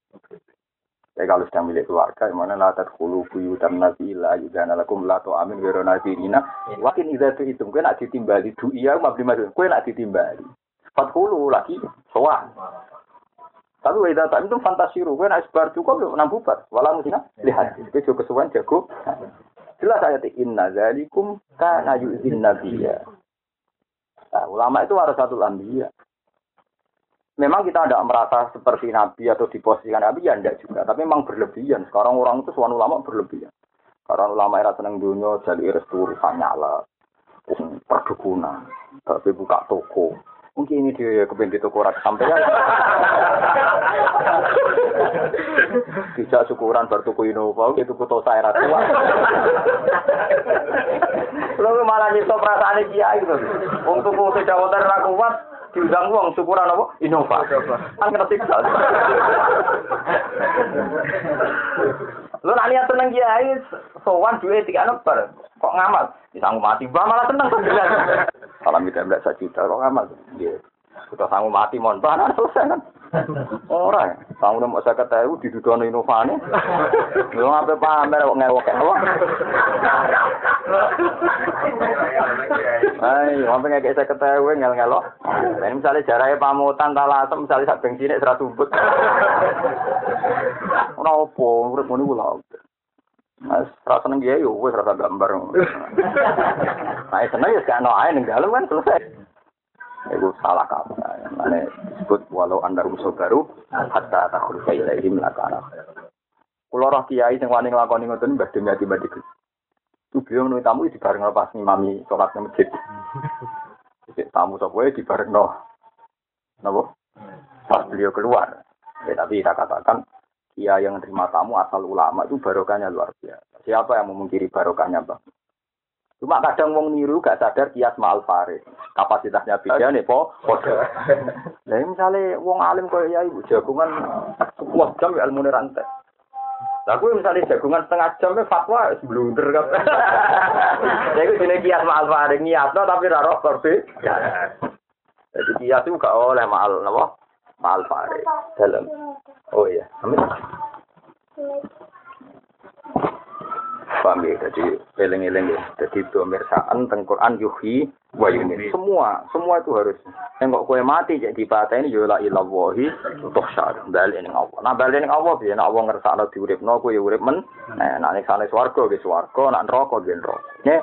Ya kalau sedang milik keluarga, mana latar hulu buyu dan nabi lah juga nalakum lato amin wero nabi ina. Wakin itu itu itu, kue nak ditimbali du iya mabdi masuk, kue nak ditimbali. Fat hulu lagi soal. Tapi weda tak itu fantasiru, kue nak sebar cukup enam bubar. Walau mesti lihat, kue juga kesuwan jago. Jelas ayat inna zalikum kana yu'zin nabiyya. Nah, ulama itu harus satu lambiya. Memang kita tidak merasa seperti Nabi atau diposisikan Nabi, ya tidak juga. Tapi memang berlebihan. Sekarang orang itu suan ulama berlebihan. Karena ulama era seneng dunia, jadi restu nyala. Perdukunan. Tapi buka toko. Mungkin ini dia kepengen di toko rak sampai ya. Tidak syukuran bertuku Innova, itu kuto saya tua. Lalu malah nyipta perasaan kiai gitu. Untuk tuku sejawatan ra kuat, diundang uang syukuran apa? Innova. Kan kena siksa. Lu nak niat seneng kiai, sowan duit tiga nebar. Kok ngamal? Disanggup mati, bah malah seneng sembilan. Salam kita belas juta, kok ngamal? Iya. Kita sanggup mati, mohon bahan selesai kan? Orang, sanggup mau saya ketahui di dunia inovasi. Lu ngapain pamer kok ngewok ngewok? Hai, sampai nggak saya ketahui ngel ngelok. Ini misalnya jaraknya pamutan talasem, misalnya sak bensin serat tumput. Ora opo, urip ngono kula. Mas, rasa seneng ya, yo wis rasa gambar. Nah, seneng ya kan ae ning dalem kan selesai. Itu salah kamu. Mana disebut walau anda rusuh baru hatta takhul ilaihim lakana. Kulo roh kiai sing wani nglakoni ngoten mbah demi ati mbah Itu beliau nunggu tamu di bareng pas ngimami sholat di masjid. tamu sapa di bareng no. Napa? Pas beliau keluar. Ya, tapi saya katakan Kia yang terima tamu asal ulama itu barokahnya luar biasa. Siapa yang memungkiri barokahnya bang? Cuma kadang wong niru gak sadar kias ma'al farid. Kapasitasnya beda nih, po. Nah, misalnya wong alim kaya ya ibu jagungan sebuah jam ya ilmu rantai. Lah kuwi misalnya jagungan setengah jam ya fatwa blunder kan. Lah iku jenenge kias ma'al farid niatno tapi ra roh berbeda. Jadi kias itu gak oleh ma'al napa? Ma'al farid. Dalam. Oh iya. Amin. Paham ya? Jadi eling-eling ya. Jadi pemirsaan tentang Quran yuhi wa yumin. Semua, semua itu harus. Yang kok kue mati jadi patah ini yola ilawahi untuk syar. Balik ini Allah. Nah balik ini Allah biar Allah ngerasa ada diurip no kue urip men. Nah nanti sana swargo ke swargo, nak rokok ke rokok. Ini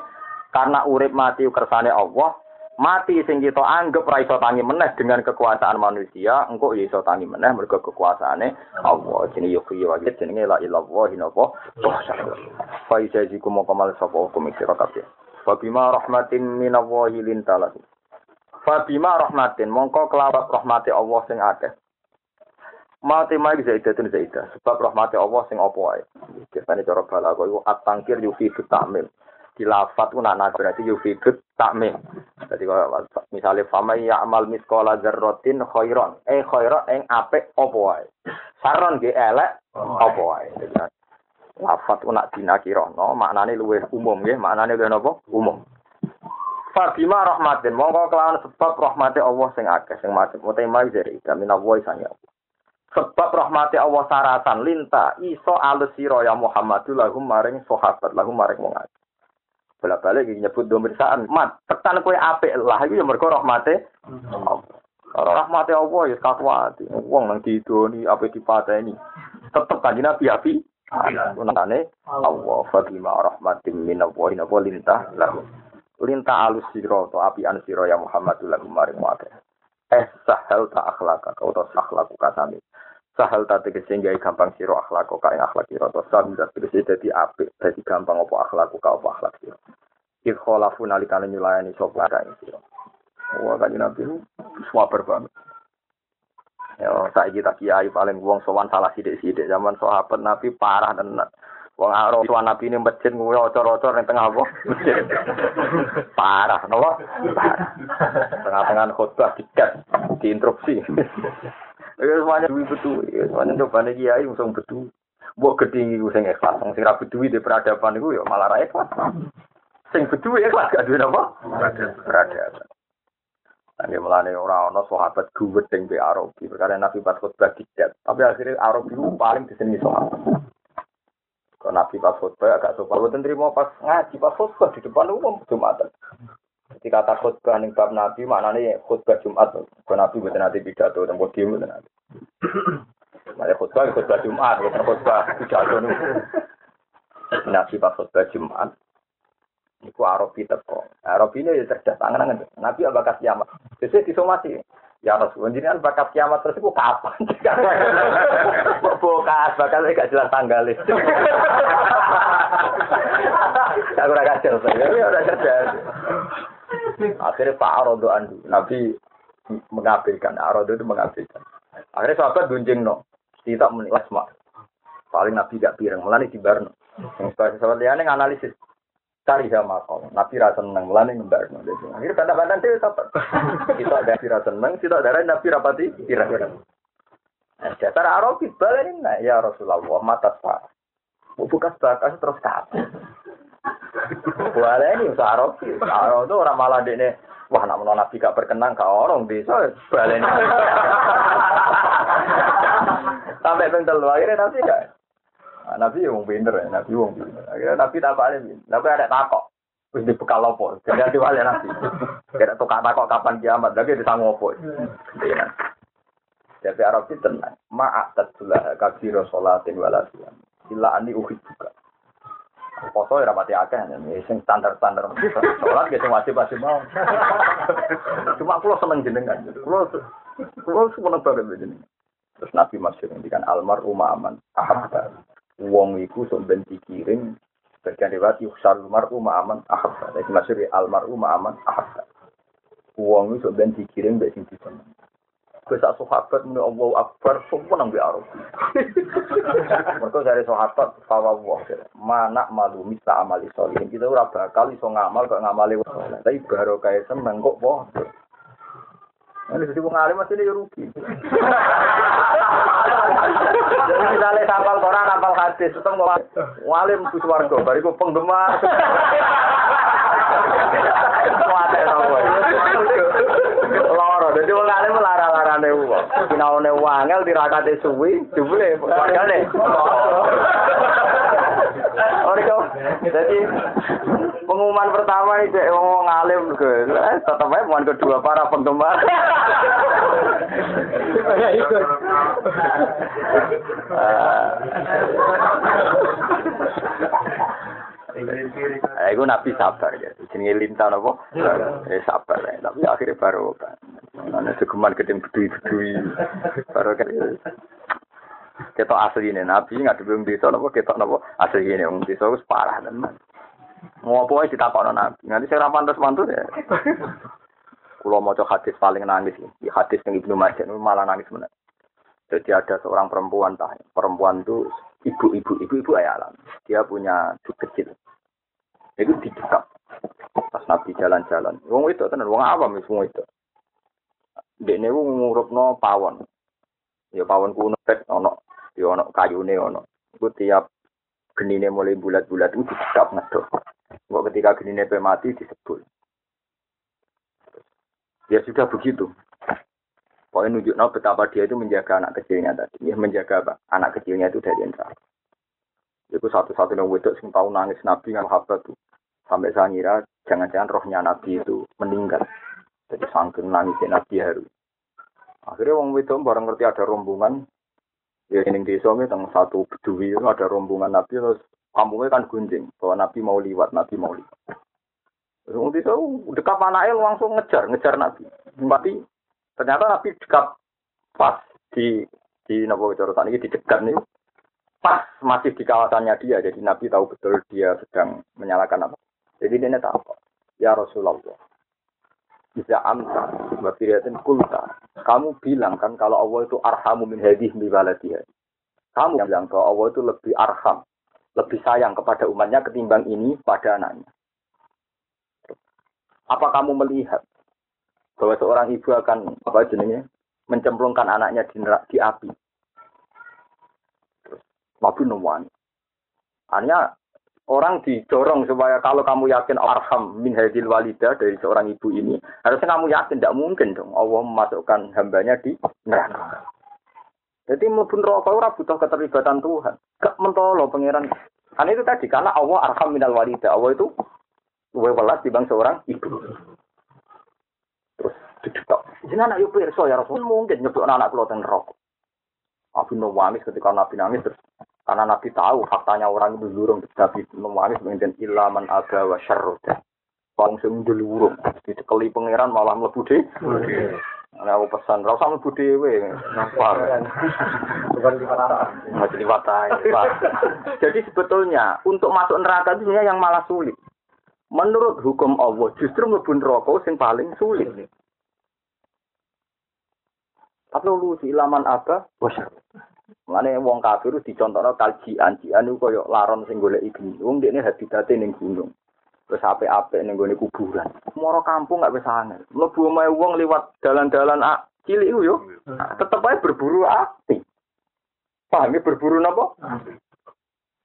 karena urip mati kersane Allah, mati sing kita anggap ra iso tangi meneh dengan kekuasaan manusia engko ya iso tangi meneh mergo kekuasaane Allah. Jenenge yo kuwi wae jenenge la ilallah inapa fa ijaziku mau kamal sapa hukum sira kabeh. Fa bima rahmatin minallahi lintalah fa bima rahmatin mongko kelawat rahmati Allah sing akeh. Mati mai zaidatun zaidah sebab rahmati Allah sing apa wae. Biasane cara balago iku at-tangkir yufidu ta'mil dilafat ku nak berarti yufidut takmim. Jadi kalau misalnya fama ya amal miskola zarrotin khairon, eh khairon eng ape opo wae. Saron ge elek opo wae. Lafat ku nak dinakirono, maknane luwih umum nggih, maknane luwih napa? Umum. Fabima rahmatin, mongko kelawan sebab rahmati Allah sing akeh sing mati. Mutai dari kami nawoi sanya Sebab rahmati Allah sarasan linta iso alus ya Muhammadul lahum maring sahabat lahum maring wong bolak balik nyebut domirsaan mat tekan kue apik lah itu yang rahmate kalau rahmate Allah ya kakuati uang nang didoni apa dipateni. Tetep kanji nabi api Unane Allah fadima rahmatim min Allah apa lintah lahu. Lintah alus siro to api an siro ya Muhammadul lagu maring eh sahel ta akhlaka kau to akhlaku kasami sahal tadi kesehingga gampang siro akhlak kok kayak akhlak siro atau sabi dat tegese jadi apik jadi gampang apa akhlak kok apa akhlak siro ik kholafu nalikane nyulayani sapa kae siro wah kan nabi swaper banget ya saya kita kiai paling wong sowan salah sidik-sidik zaman sahabat nabi parah tenan Wong aro tuan nabi ini masjid gue ocor-ocor yang tengah? Masjid. Parah, nopo? Parah. Tengah-tengah khutbah dikat, diinterupsi. Ya semuanya duit betul, ya semuanya coba nih kiai langsung betul. Mbok gedhi iku sing ikhlas, sing ra duwi di peradaban iku ya malah ra ikhlas. Sing beduwi ikhlas gak duwe napa? Peradaban. Nanti mulane ora ana sahabat duwet sing be Arabi, perkara Nabi pas khutbah dicat. Tapi akhirnya Arabi paling diseni sahabat. Kalau Nabi pas khutbah agak sopan, buat terima pas ngaji pas khutbah di depan umum Jumatan. Ketika kata khutbah ning bab Nabi maknane khutbah Jumat. Kalau Nabi buat nanti pidato dan podium buat nanti. Malah khutbah khutbah Jumat, bukan khutbah pidato nih. Nabi pas khutbah Jumat. Iku Arabi teko. Arabi ini ya cerdas tangan Nabi bakas kiamat. Sesuai disomasi. Ya Rasul, jenengan bakat kiamat terus iku kapan? Bokas, bakal gak jelas tanggalnya. Aku ora kacau saya, ya ora cerdas. Akhirnya Pak Arodo Andu, Nabi mengabaikan, Arodo itu mengabaikan. Akhirnya sahabat gunjing no, tidak menilai semua. Paling Nabi gak pireng, melani di Barno. Yang sahabat liane analisis cari sama kau. Nabi rasa seneng, mulane ngembar. Akhirnya bantah-bantah dia sahabat. Kita ada nabi rasa seneng, kita ada nabi rapati kira-kira. Nah, dasar Arabi balen nah ya Rasulullah mata pak. Bukas bakas terus kabeh. Boleh ini usah Arabi. Arabi itu orang malah dene Wah, nak nabi gak berkenan ke orang bisa balen. Sampai ping telu akhirnya nabi gak Nah, nabi wong pinter ya, nabi wong pinter. Akhirnya nabi tak balik, nabi ada takok. Wis dibekal? Jadi diwale nabi. Kira tukang takok kapan kiamat, lagi disanggup opo. Iya. Jadi Arab itu tenang. Ma'at tadzulah kabiro sholatin walasiam. Ila ani uhid juga. Foto ya rapati akeh, sing standar-standar. Sholat gitu wajib-wajib mau. Cuma aku seneng jenengan. Kulo kulo seneng banget jenengan. Terus Nabi masih ngendikan almar umaman ahabba wong iku sok ben dikirim bagian riwayat yuksal mar'u ma'aman ahabba. Jadi maksud al mar'u ma'aman ahabba. Wong iku sok ben dikirim mbek sing. Kowe sak sahabat muni Allahu Akbar semua nang Arab. Mergo dari sahabat fawa mana malu misa amali solihin. Kita ora bakal iso ngamal kok ngamali wong. Tapi baru kayak seneng kok wah. Ini jadi wong alim ini rugi. Jadi misalnya hafal Quran, hafal hadis, itu mau walim ku swarga, bariku penggemar. Binaone wangel tirakate suwi, jebule padane. Oriko, dadi pengumuman pertama iki dek wong ngalim ge. Eh, tetep ae pengumuman kedua para penggemar. Ya ah. Eh, itu nabi sabar ya. Jenenge lintang apa? Eh sabar ya. Tapi akhirnya baru kan. Ana segeman gedeng bedui-bedui. Baru kan. Kita asli ini nabi nggak ada belum bisa nopo kita nopo asli ini wong bisa wis parah teman. Apa aja ditakokno nabi. Nanti saya pantas mantu ya. Kulo mau hadis paling nangis di hadis yang ibnu Majah malah nangis benar. Jadi ada seorang perempuan tah, perempuan itu ibu-ibu, ibu-ibu ayalan. Dia punya cucu kecil. Itu didekap. Pas Nabi jalan-jalan. Wong itu tenan wong awam wong itu. Dekne ngurupno pawon. Ya pawon kuno tek ono, ya ono kayune ono. Iku tiap genine mulai bulat-bulat itu didekap ngedok. Kok ketika genine pe mati disebut. Ya sudah begitu. Pokoknya nunjuk betapa dia itu menjaga anak kecilnya tadi. Ya, menjaga apa? Anak kecilnya itu dari yang Itu satu-satunya wedok yang tahu nangis Nabi dengan sahabat tuh. Sampai saya ngira jangan-jangan rohnya Nabi itu meninggal. Jadi sangking nangisnya Nabi haru. Akhirnya wong wedok bareng ngerti ada rombongan. Ya ini desa tentang satu bedui ada rombongan Nabi terus kampungnya kan gunjing bahwa Nabi mau liwat, Nabi mau liwat. Wong desa dekat anaknya langsung ngejar, ngejar Nabi. Tapi Ternyata Nabi dekat pas di di Nabi Corotan ini di dekat nih pas masih di kawasannya dia. Jadi Nabi tahu betul dia sedang menyalakan apa. Jadi dia tahu. Ya Rasulullah. Bisa amta, Mbak kulta. Kamu bilang kan kalau Allah itu arhamu min hadih biwaladiha. Kamu yang bilang kalau Allah itu lebih arham, lebih sayang kepada umatnya ketimbang ini pada anaknya. Apa kamu melihat bahwa seorang ibu akan apa jenenge mencemplungkan anaknya di, di api. Terus Nabi Nuwani. Hanya orang didorong supaya kalau kamu yakin arham min hadil walida dari seorang ibu ini, harusnya kamu yakin tidak mungkin dong Allah memasukkan hambanya di neraka. Jadi mlebu neraka ora butuh keterlibatan Tuhan. Gak mentolo pangeran. Kan itu tadi karena Allah arham minal walida. Allah itu luwe welas dibanding seorang ibu. Didetok. Jenengan ayo pirsa ya Rasul mungkin nyebut anak kula teng neraka. Nabi nangis ketika Nabi nangis terus karena Nabi tahu faktanya orang itu lurung Nabi nangis mengintin ilaman aga wa syarroda. Wong sing ndelurung dicekeli pangeran malah mlebu de. Nah, aku pesan, rasa mlebu dhewe. Napa? Bukan di mata. Masih di Jadi sebetulnya untuk masuk neraka itu yang malah sulit. Menurut hukum Allah justru mlebu neraka sing paling sulit. Tapi lu si ilaman apa? Wasyar. Mane wong kafir dicontohno kaljian, jian iku koyo laron sing golek iki. Wong dekne habitate ning gunung. Terus apik-apik ning gone kuburan. Moro kampung gak bisa angel. Mlebu omahe wong liwat dalan-dalan ah, cilik iku yo. Tetep ae berburu api. Paham ya berburu napa?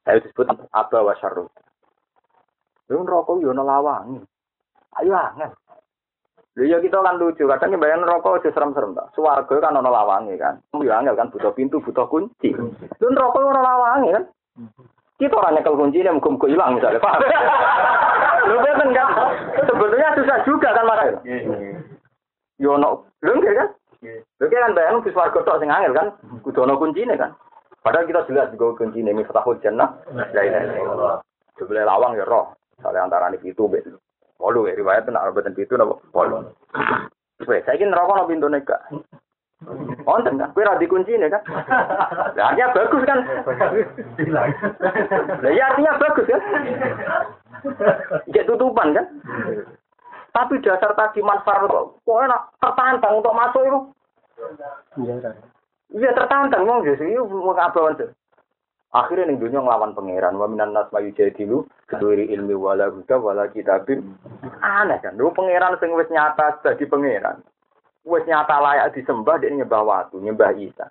Saya disebut apa wasyarru. Lu rokok yo ana lawange. Ayo angel. Lha ya kita kan lucu, kadang bayang rokok aja serem-serem ta. Suwarga kan ana lawange kan. Yo angel kan butuh pintu, butuh kunci. Lu rokok ora lawange kan. Kita orang nyekel kunci ini muka-muka hilang misalnya, Pak. Lu kan kan sebetulnya susah juga kan makanya. Yo no, lu enggak kan? Lu kan bayang bis warga tok sing angel kan, kudu ono kuncine kan. Padahal kita jelas juga kunci ini miftahul jannah. La ilaha illallah. Sebelah lawang ya roh. Soalnya antara itu bet. Polu ya riwayat nak robetan itu napa? Polu. Wes saiki neraka no pintu neka. Wonten kan, kowe ra dikunci kan? Lah artinya bagus kan? Lah ya artinya bagus kan? Jadi tutupan kan? Tapi dasar tadi manfaat kok kok enak tertantang untuk masuk itu. Iya tertantang wong Yesus itu mau apa tuh? Akhirnya ning dunia nglawan pangeran wa minan nas mayu jadilu keduri ilmi wala huda wala kitabim. Aneh kan, lu pangeran sing wis nyata dadi pangeran wes nyata layak disembah dia nyembah waktu, nyembah Isa.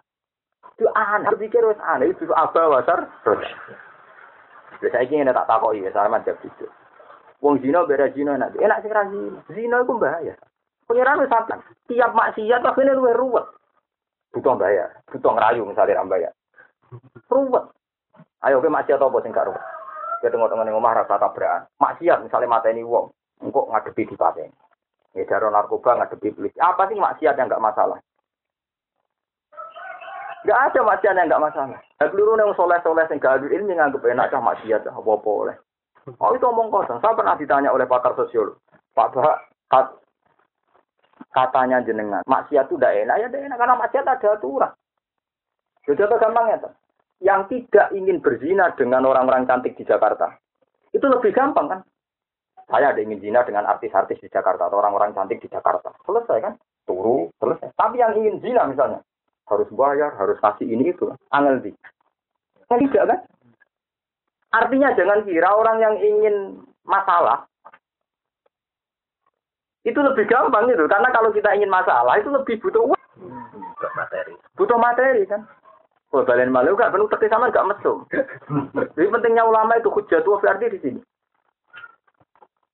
Itu aneh, pikir wes aneh itu apa wasar terus. Saya ingin tak takut ya, saya macam itu. Wong zina beda zina enak, enak sih zina. Zina itu bahaya. Pengiran wes sampai tiap maksiat akhirnya luwe ruwet. Butuh bayar, butuh ngerayu misalnya ram bayar. Ruwet. Ayo ke maksiat apa sing ruwet? Ya tengok-tengok ning omah rasa tabrakan. Maksiat misalnya mata ini wong, engkok ngadepi di pasien. Ngedaro narkoba ngadepi polisi. Apa sih maksiat yang nggak masalah? Nggak ada maksiat yang nggak masalah. Nah, keliru yang soleh-soleh yang gak ilmi nganggep enak cah maksiat apa-apa oleh. Oh itu omong kosong. Saya pernah ditanya oleh pakar sosial. Pak Bah, kat, katanya jenengan, maksiat itu tidak enak. Ya tidak enak karena maksiat ada aturan. Jadi apa gampangnya? Yang tidak ingin berzina dengan orang-orang cantik di Jakarta. Itu lebih gampang kan? Saya ada ingin zina dengan artis-artis di Jakarta atau orang-orang cantik di Jakarta. Selesai kan? Turu, selesai. Tapi yang ingin zina misalnya, harus bayar, harus kasih ini itu. Angel di. Kan tidak kan? Artinya jangan kira orang yang ingin masalah itu lebih gampang gitu. Karena kalau kita ingin masalah itu lebih butuh uang. Butuh materi. Butuh materi kan. Oh, balen malu gak penuh tepi sama gak mesum. Jadi pentingnya ulama itu hujat tua berarti di sini.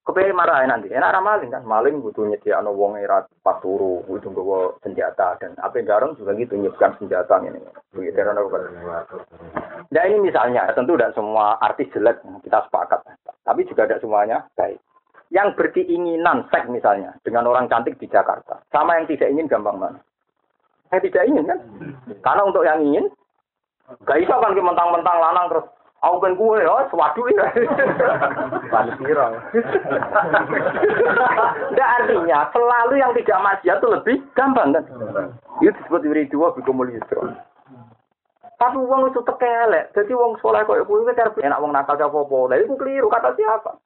Kepengen marah nanti, enak ramah maling kan, maling butuh nyediakno wong era pas turu, butuh bawa senjata dan apa yang garong juga gitu nyiapkan senjata ini. Begitu kan Nah ini misalnya, tentu tidak semua artis jelek kita sepakat, tapi juga tidak semuanya baik. Yang berkeinginan seks misalnya dengan orang cantik di Jakarta, sama yang tidak ingin gampang mana? Saya tidak ingin kan, karena untuk yang ingin, gak bisa kan mentang-mentang lanang terus Aku kan kue ya, swadu ya. Panik viral. Tidak artinya selalu yang tidak maksiat itu lebih gampang kan? Itu disebut dua bikum yusra. Tapi uang itu tekelek. Jadi uang sekolah kok ibu itu cara enak uang nakal apa apa. Itu keliru kata siapa?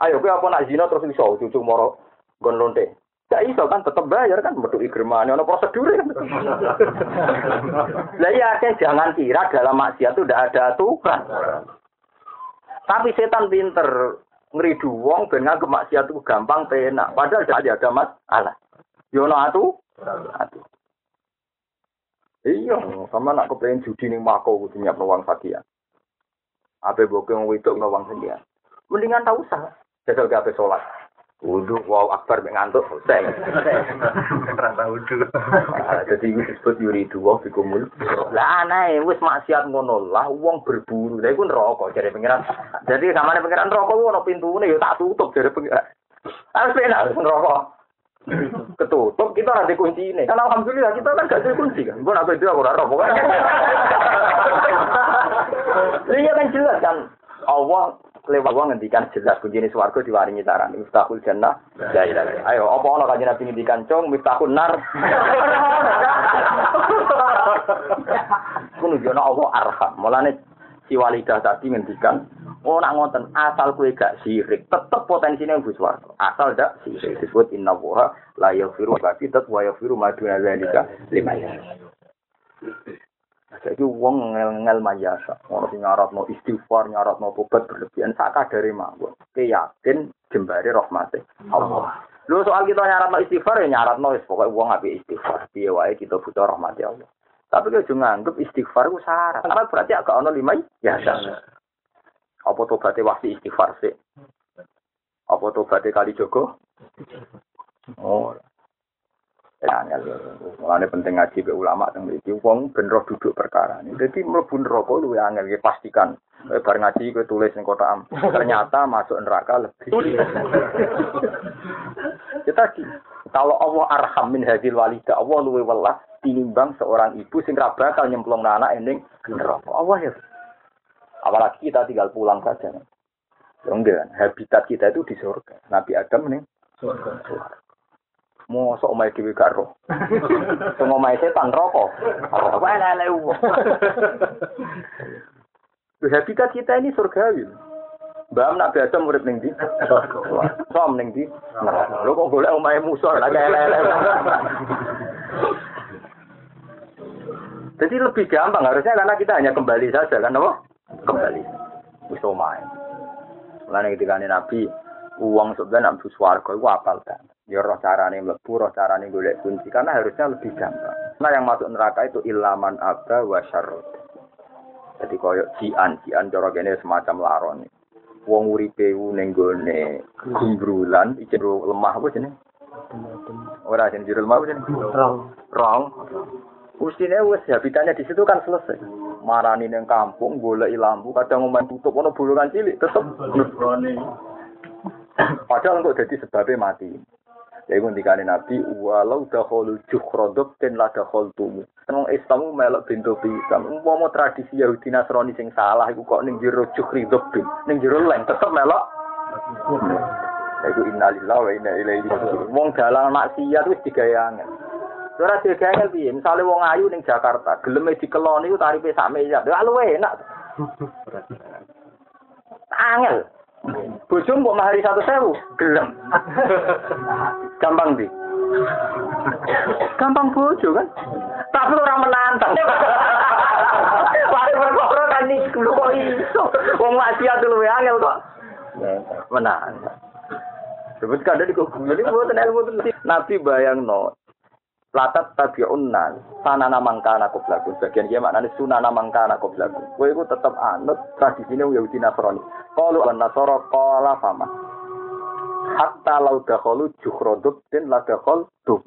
Ayo gue apa nak zina terus iso cucu moro gon lonte. Gak iso kan tetap bayar kan metu igremane ono prosedur kan. Lah ya jangan kira dalam maksiat itu tidak ada aturan. Tapi setan pinter ngeridu wong ben nganggep maksiat itu gampang penak padahal tidak ada masalah. Yo ono atu atu. Iya, sama nak kepengen judi ning mako kudu nyiapno uang sakian. Ape boke wong wedok. Mendingan tak usah. Jajal ape sholat. Wudu, wow akbar mek ngantuk selesai. Rasa udu. Ah, Jadi itu disebut yuri dua bikumul. Lah aneh, wis maksiat ngono lah, wong berburu. Lah iku neraka jare pengiran. Jadi kamane pengiran neraka ku ono pintune ya tak tutup jare pengiran. Harus penak neraka. Ketutup kita nanti kunci ini. Kan alhamdulillah kita kan gak ada kunci kan. Gue nak itu aku roh pokoknya. Iya kan jelas kan. Allah lewat wong ngendikan jelas kunci ini swarga diwaringi taran miftahul jannah la ilaha illallah. Ayo apa ana kanjeng Nabi ngendikan cong miftahul nar. Ku nunjukno Allah arham. Mulane si walidah tadi ngendikan Oh nak ngoten asal kue gak sirik tetep potensinya yang swarga. Asal dak sirik disebut inna woha la yaghfiru kafitat wa yaghfiru ma duna dzalika lima Jadi wong ngel-ngel mayasa, ono sing nyaratno istighfar, nyaratno tobat berlebihan sakadare mawon. Keyakin jembare rahmate Allah. Lu soal kita nyaratno istighfar ya nyaratno wis pokoke wong apik istighfar. Piye wae kita butuh rahmate Allah. Tapi kalau nganggep istighfar ku syarat. Karena berarti agak ono lima ya Apa tobatnya wasi istighfar sih? Apa tobatnya kali Joko? Oh, Ya, Mulane penting ngaji ke ulama teng mriki wong ben roh duduk perkara ini. Dadi mlebu neraka luwih angel ya pastikan. Bar ngaji kowe tulis ning kota am. Ternyata masuk neraka lebih. ya tadi, kalau Allah arham min hadil walida, Allah luwih welas tinimbang seorang ibu sing ra bakal nyemplung anak ning neraka. Allah ya. Apalagi kita tinggal pulang saja. Ya enggak kan? Habitat kita itu di surga. Nabi Adam nih surga. Mau sok omai dewi gak roh. Sing omai setan rokok. Apa elek wong. Habitat kita ini surgawi. Mbak nak biasa murid ning ndi? Som ning ndi? Lho kok golek omahe lagi elek-elek. Jadi lebih gampang harusnya karena kita hanya kembali saja kan apa? Kembali. Wis omahe. Mulane ketika Nabi uang sebenarnya nak swarga iku apal kan. Ya roh carane mlebu, roh carane golek kunci karena harusnya lebih gampang. Nah yang masuk neraka itu ilaman aba wa syarrut. Jadi koyo jian, jian cara kene semacam laron. Wong uripe ning gone gumbrulan, iki lemah apa jenenge? Ora jenenge jero lemah apa jenenge? Rong. Rong. Ustine wis habitatnya di situ kan selesai. Marani ning kampung golek lampu, kadang ngomong tutup ono bolongan cilik tetep Padahal kok jadi sebabnya mati. Ya iku ndikane Nabi walau dakhulu jukhradab den la dakhaltum. Wong Islam melok bento pisang. Umpama tradisi Yahudi Nasrani sing salah iku kok ning jero jukhradab bin, ning jero leng tetep melok. Ya iku innalillahi wa inna ilaihi. Wong dalan maksiat wis digawe angel. Ora digawe angel piye? Misale wong ayu ning Jakarta, geleme dikeloni iku tarife sak miliar. Lha luwe enak. Angel. Bojo kok mahari satu sewu, gelem. Gampang di. Gampang bojo kan. Tapi orang menantang. Pare perkara kan niku lho kok iso. Wong maksiat luwe angel kok. Menantang. Sebut kada di kok ini buatan ilmu Nabi bayang no. Latat nas sanana mangkana qablakum. Bagian dia maknane sunana mangkana qablakum. Kowe iku tetep anut tradisine Yahudi Nasrani. Qalu an qala fama. Hatta lau dakhalu jukhradub den la dakhal dum.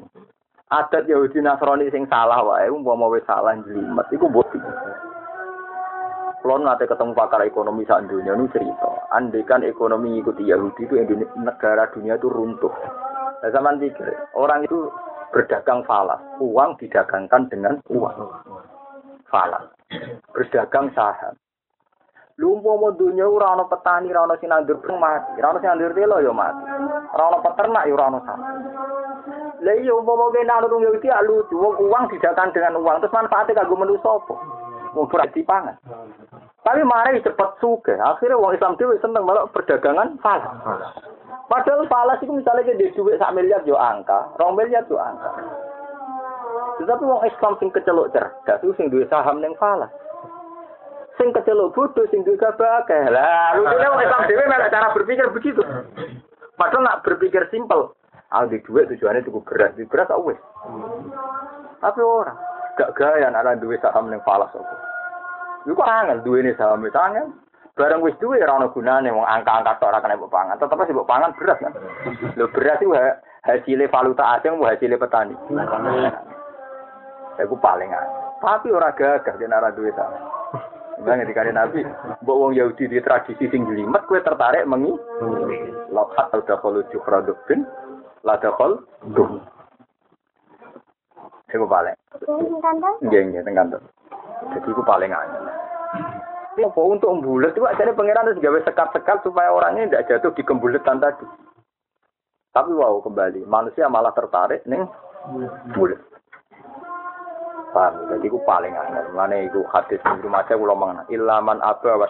Adat Yahudi Nasrani sing salah wae umpama wis salah jlimet iku mbok Kalau nanti ketemu pakar ekonomi saat dunia ini cerita, andekan ekonomi ikuti Yahudi itu Indonesia, negara dunia itu runtuh. Nah, zaman pikir orang itu berdagang falas, uang didagangkan dengan uang. Falas. Berdagang saham. Lu mau dunia ora ana petani, ora ana sinandur mati, ora ana sinandur telo ya mati. Ora peternak ya ora ana saham. Lah iya umpama kene ana tunggu iki lucu, uang didagangkan dengan uang, terus manfaatnya kanggo manusa apa? Mau berarti pangan. Tapi mari cepet suge. Akhirnya wong Islam dhewe seneng malah perdagangan falas. Padahal falas itu misalnya dia duit sak miliar yo angka, rong miliar yo angka. Tetapi wong Islam sing kecelok cerdas sing duit saham ning falas. Sing kecelok bodoh sing duit gabake. Lah, rupane wong Islam dhewe malah cara berpikir begitu. Padahal nak berpikir simpel. Ah di duit tujuannya cukup beras, di beras wis. Tapi orang gak gaya anak duit saham ning falas apa. Iku angel duwe ne saham wis angel. Barang wis duwe ora ono gunane wong angka-angka tok ora kena mbok pangan. Tetep sih mbok pangan beras kan. Lho beras itu ha- hasilnya valuta asing mau hasilnya petani. Iku paling aneh. Tapi ora gagah yen ora duwe ta. Bang ketika Nabi, mbok wong Yahudi di tradisi sing jelimet kowe tertarik mengi Lokat atau dakhalu juhradubin la dakhal duh. Iku paling. Nggih nggih teng kantor. Jadi iku paling aneh. Apa untuk membulet itu akhirnya pangeran harus gawe sekat-sekat supaya orangnya tidak jatuh di kembuletan tadi. Tapi wow kembali manusia malah tertarik nih bulet. Jadi itu paling aneh. Mana itu hadis di rumah saya ulang mengenai ilaman apa wa.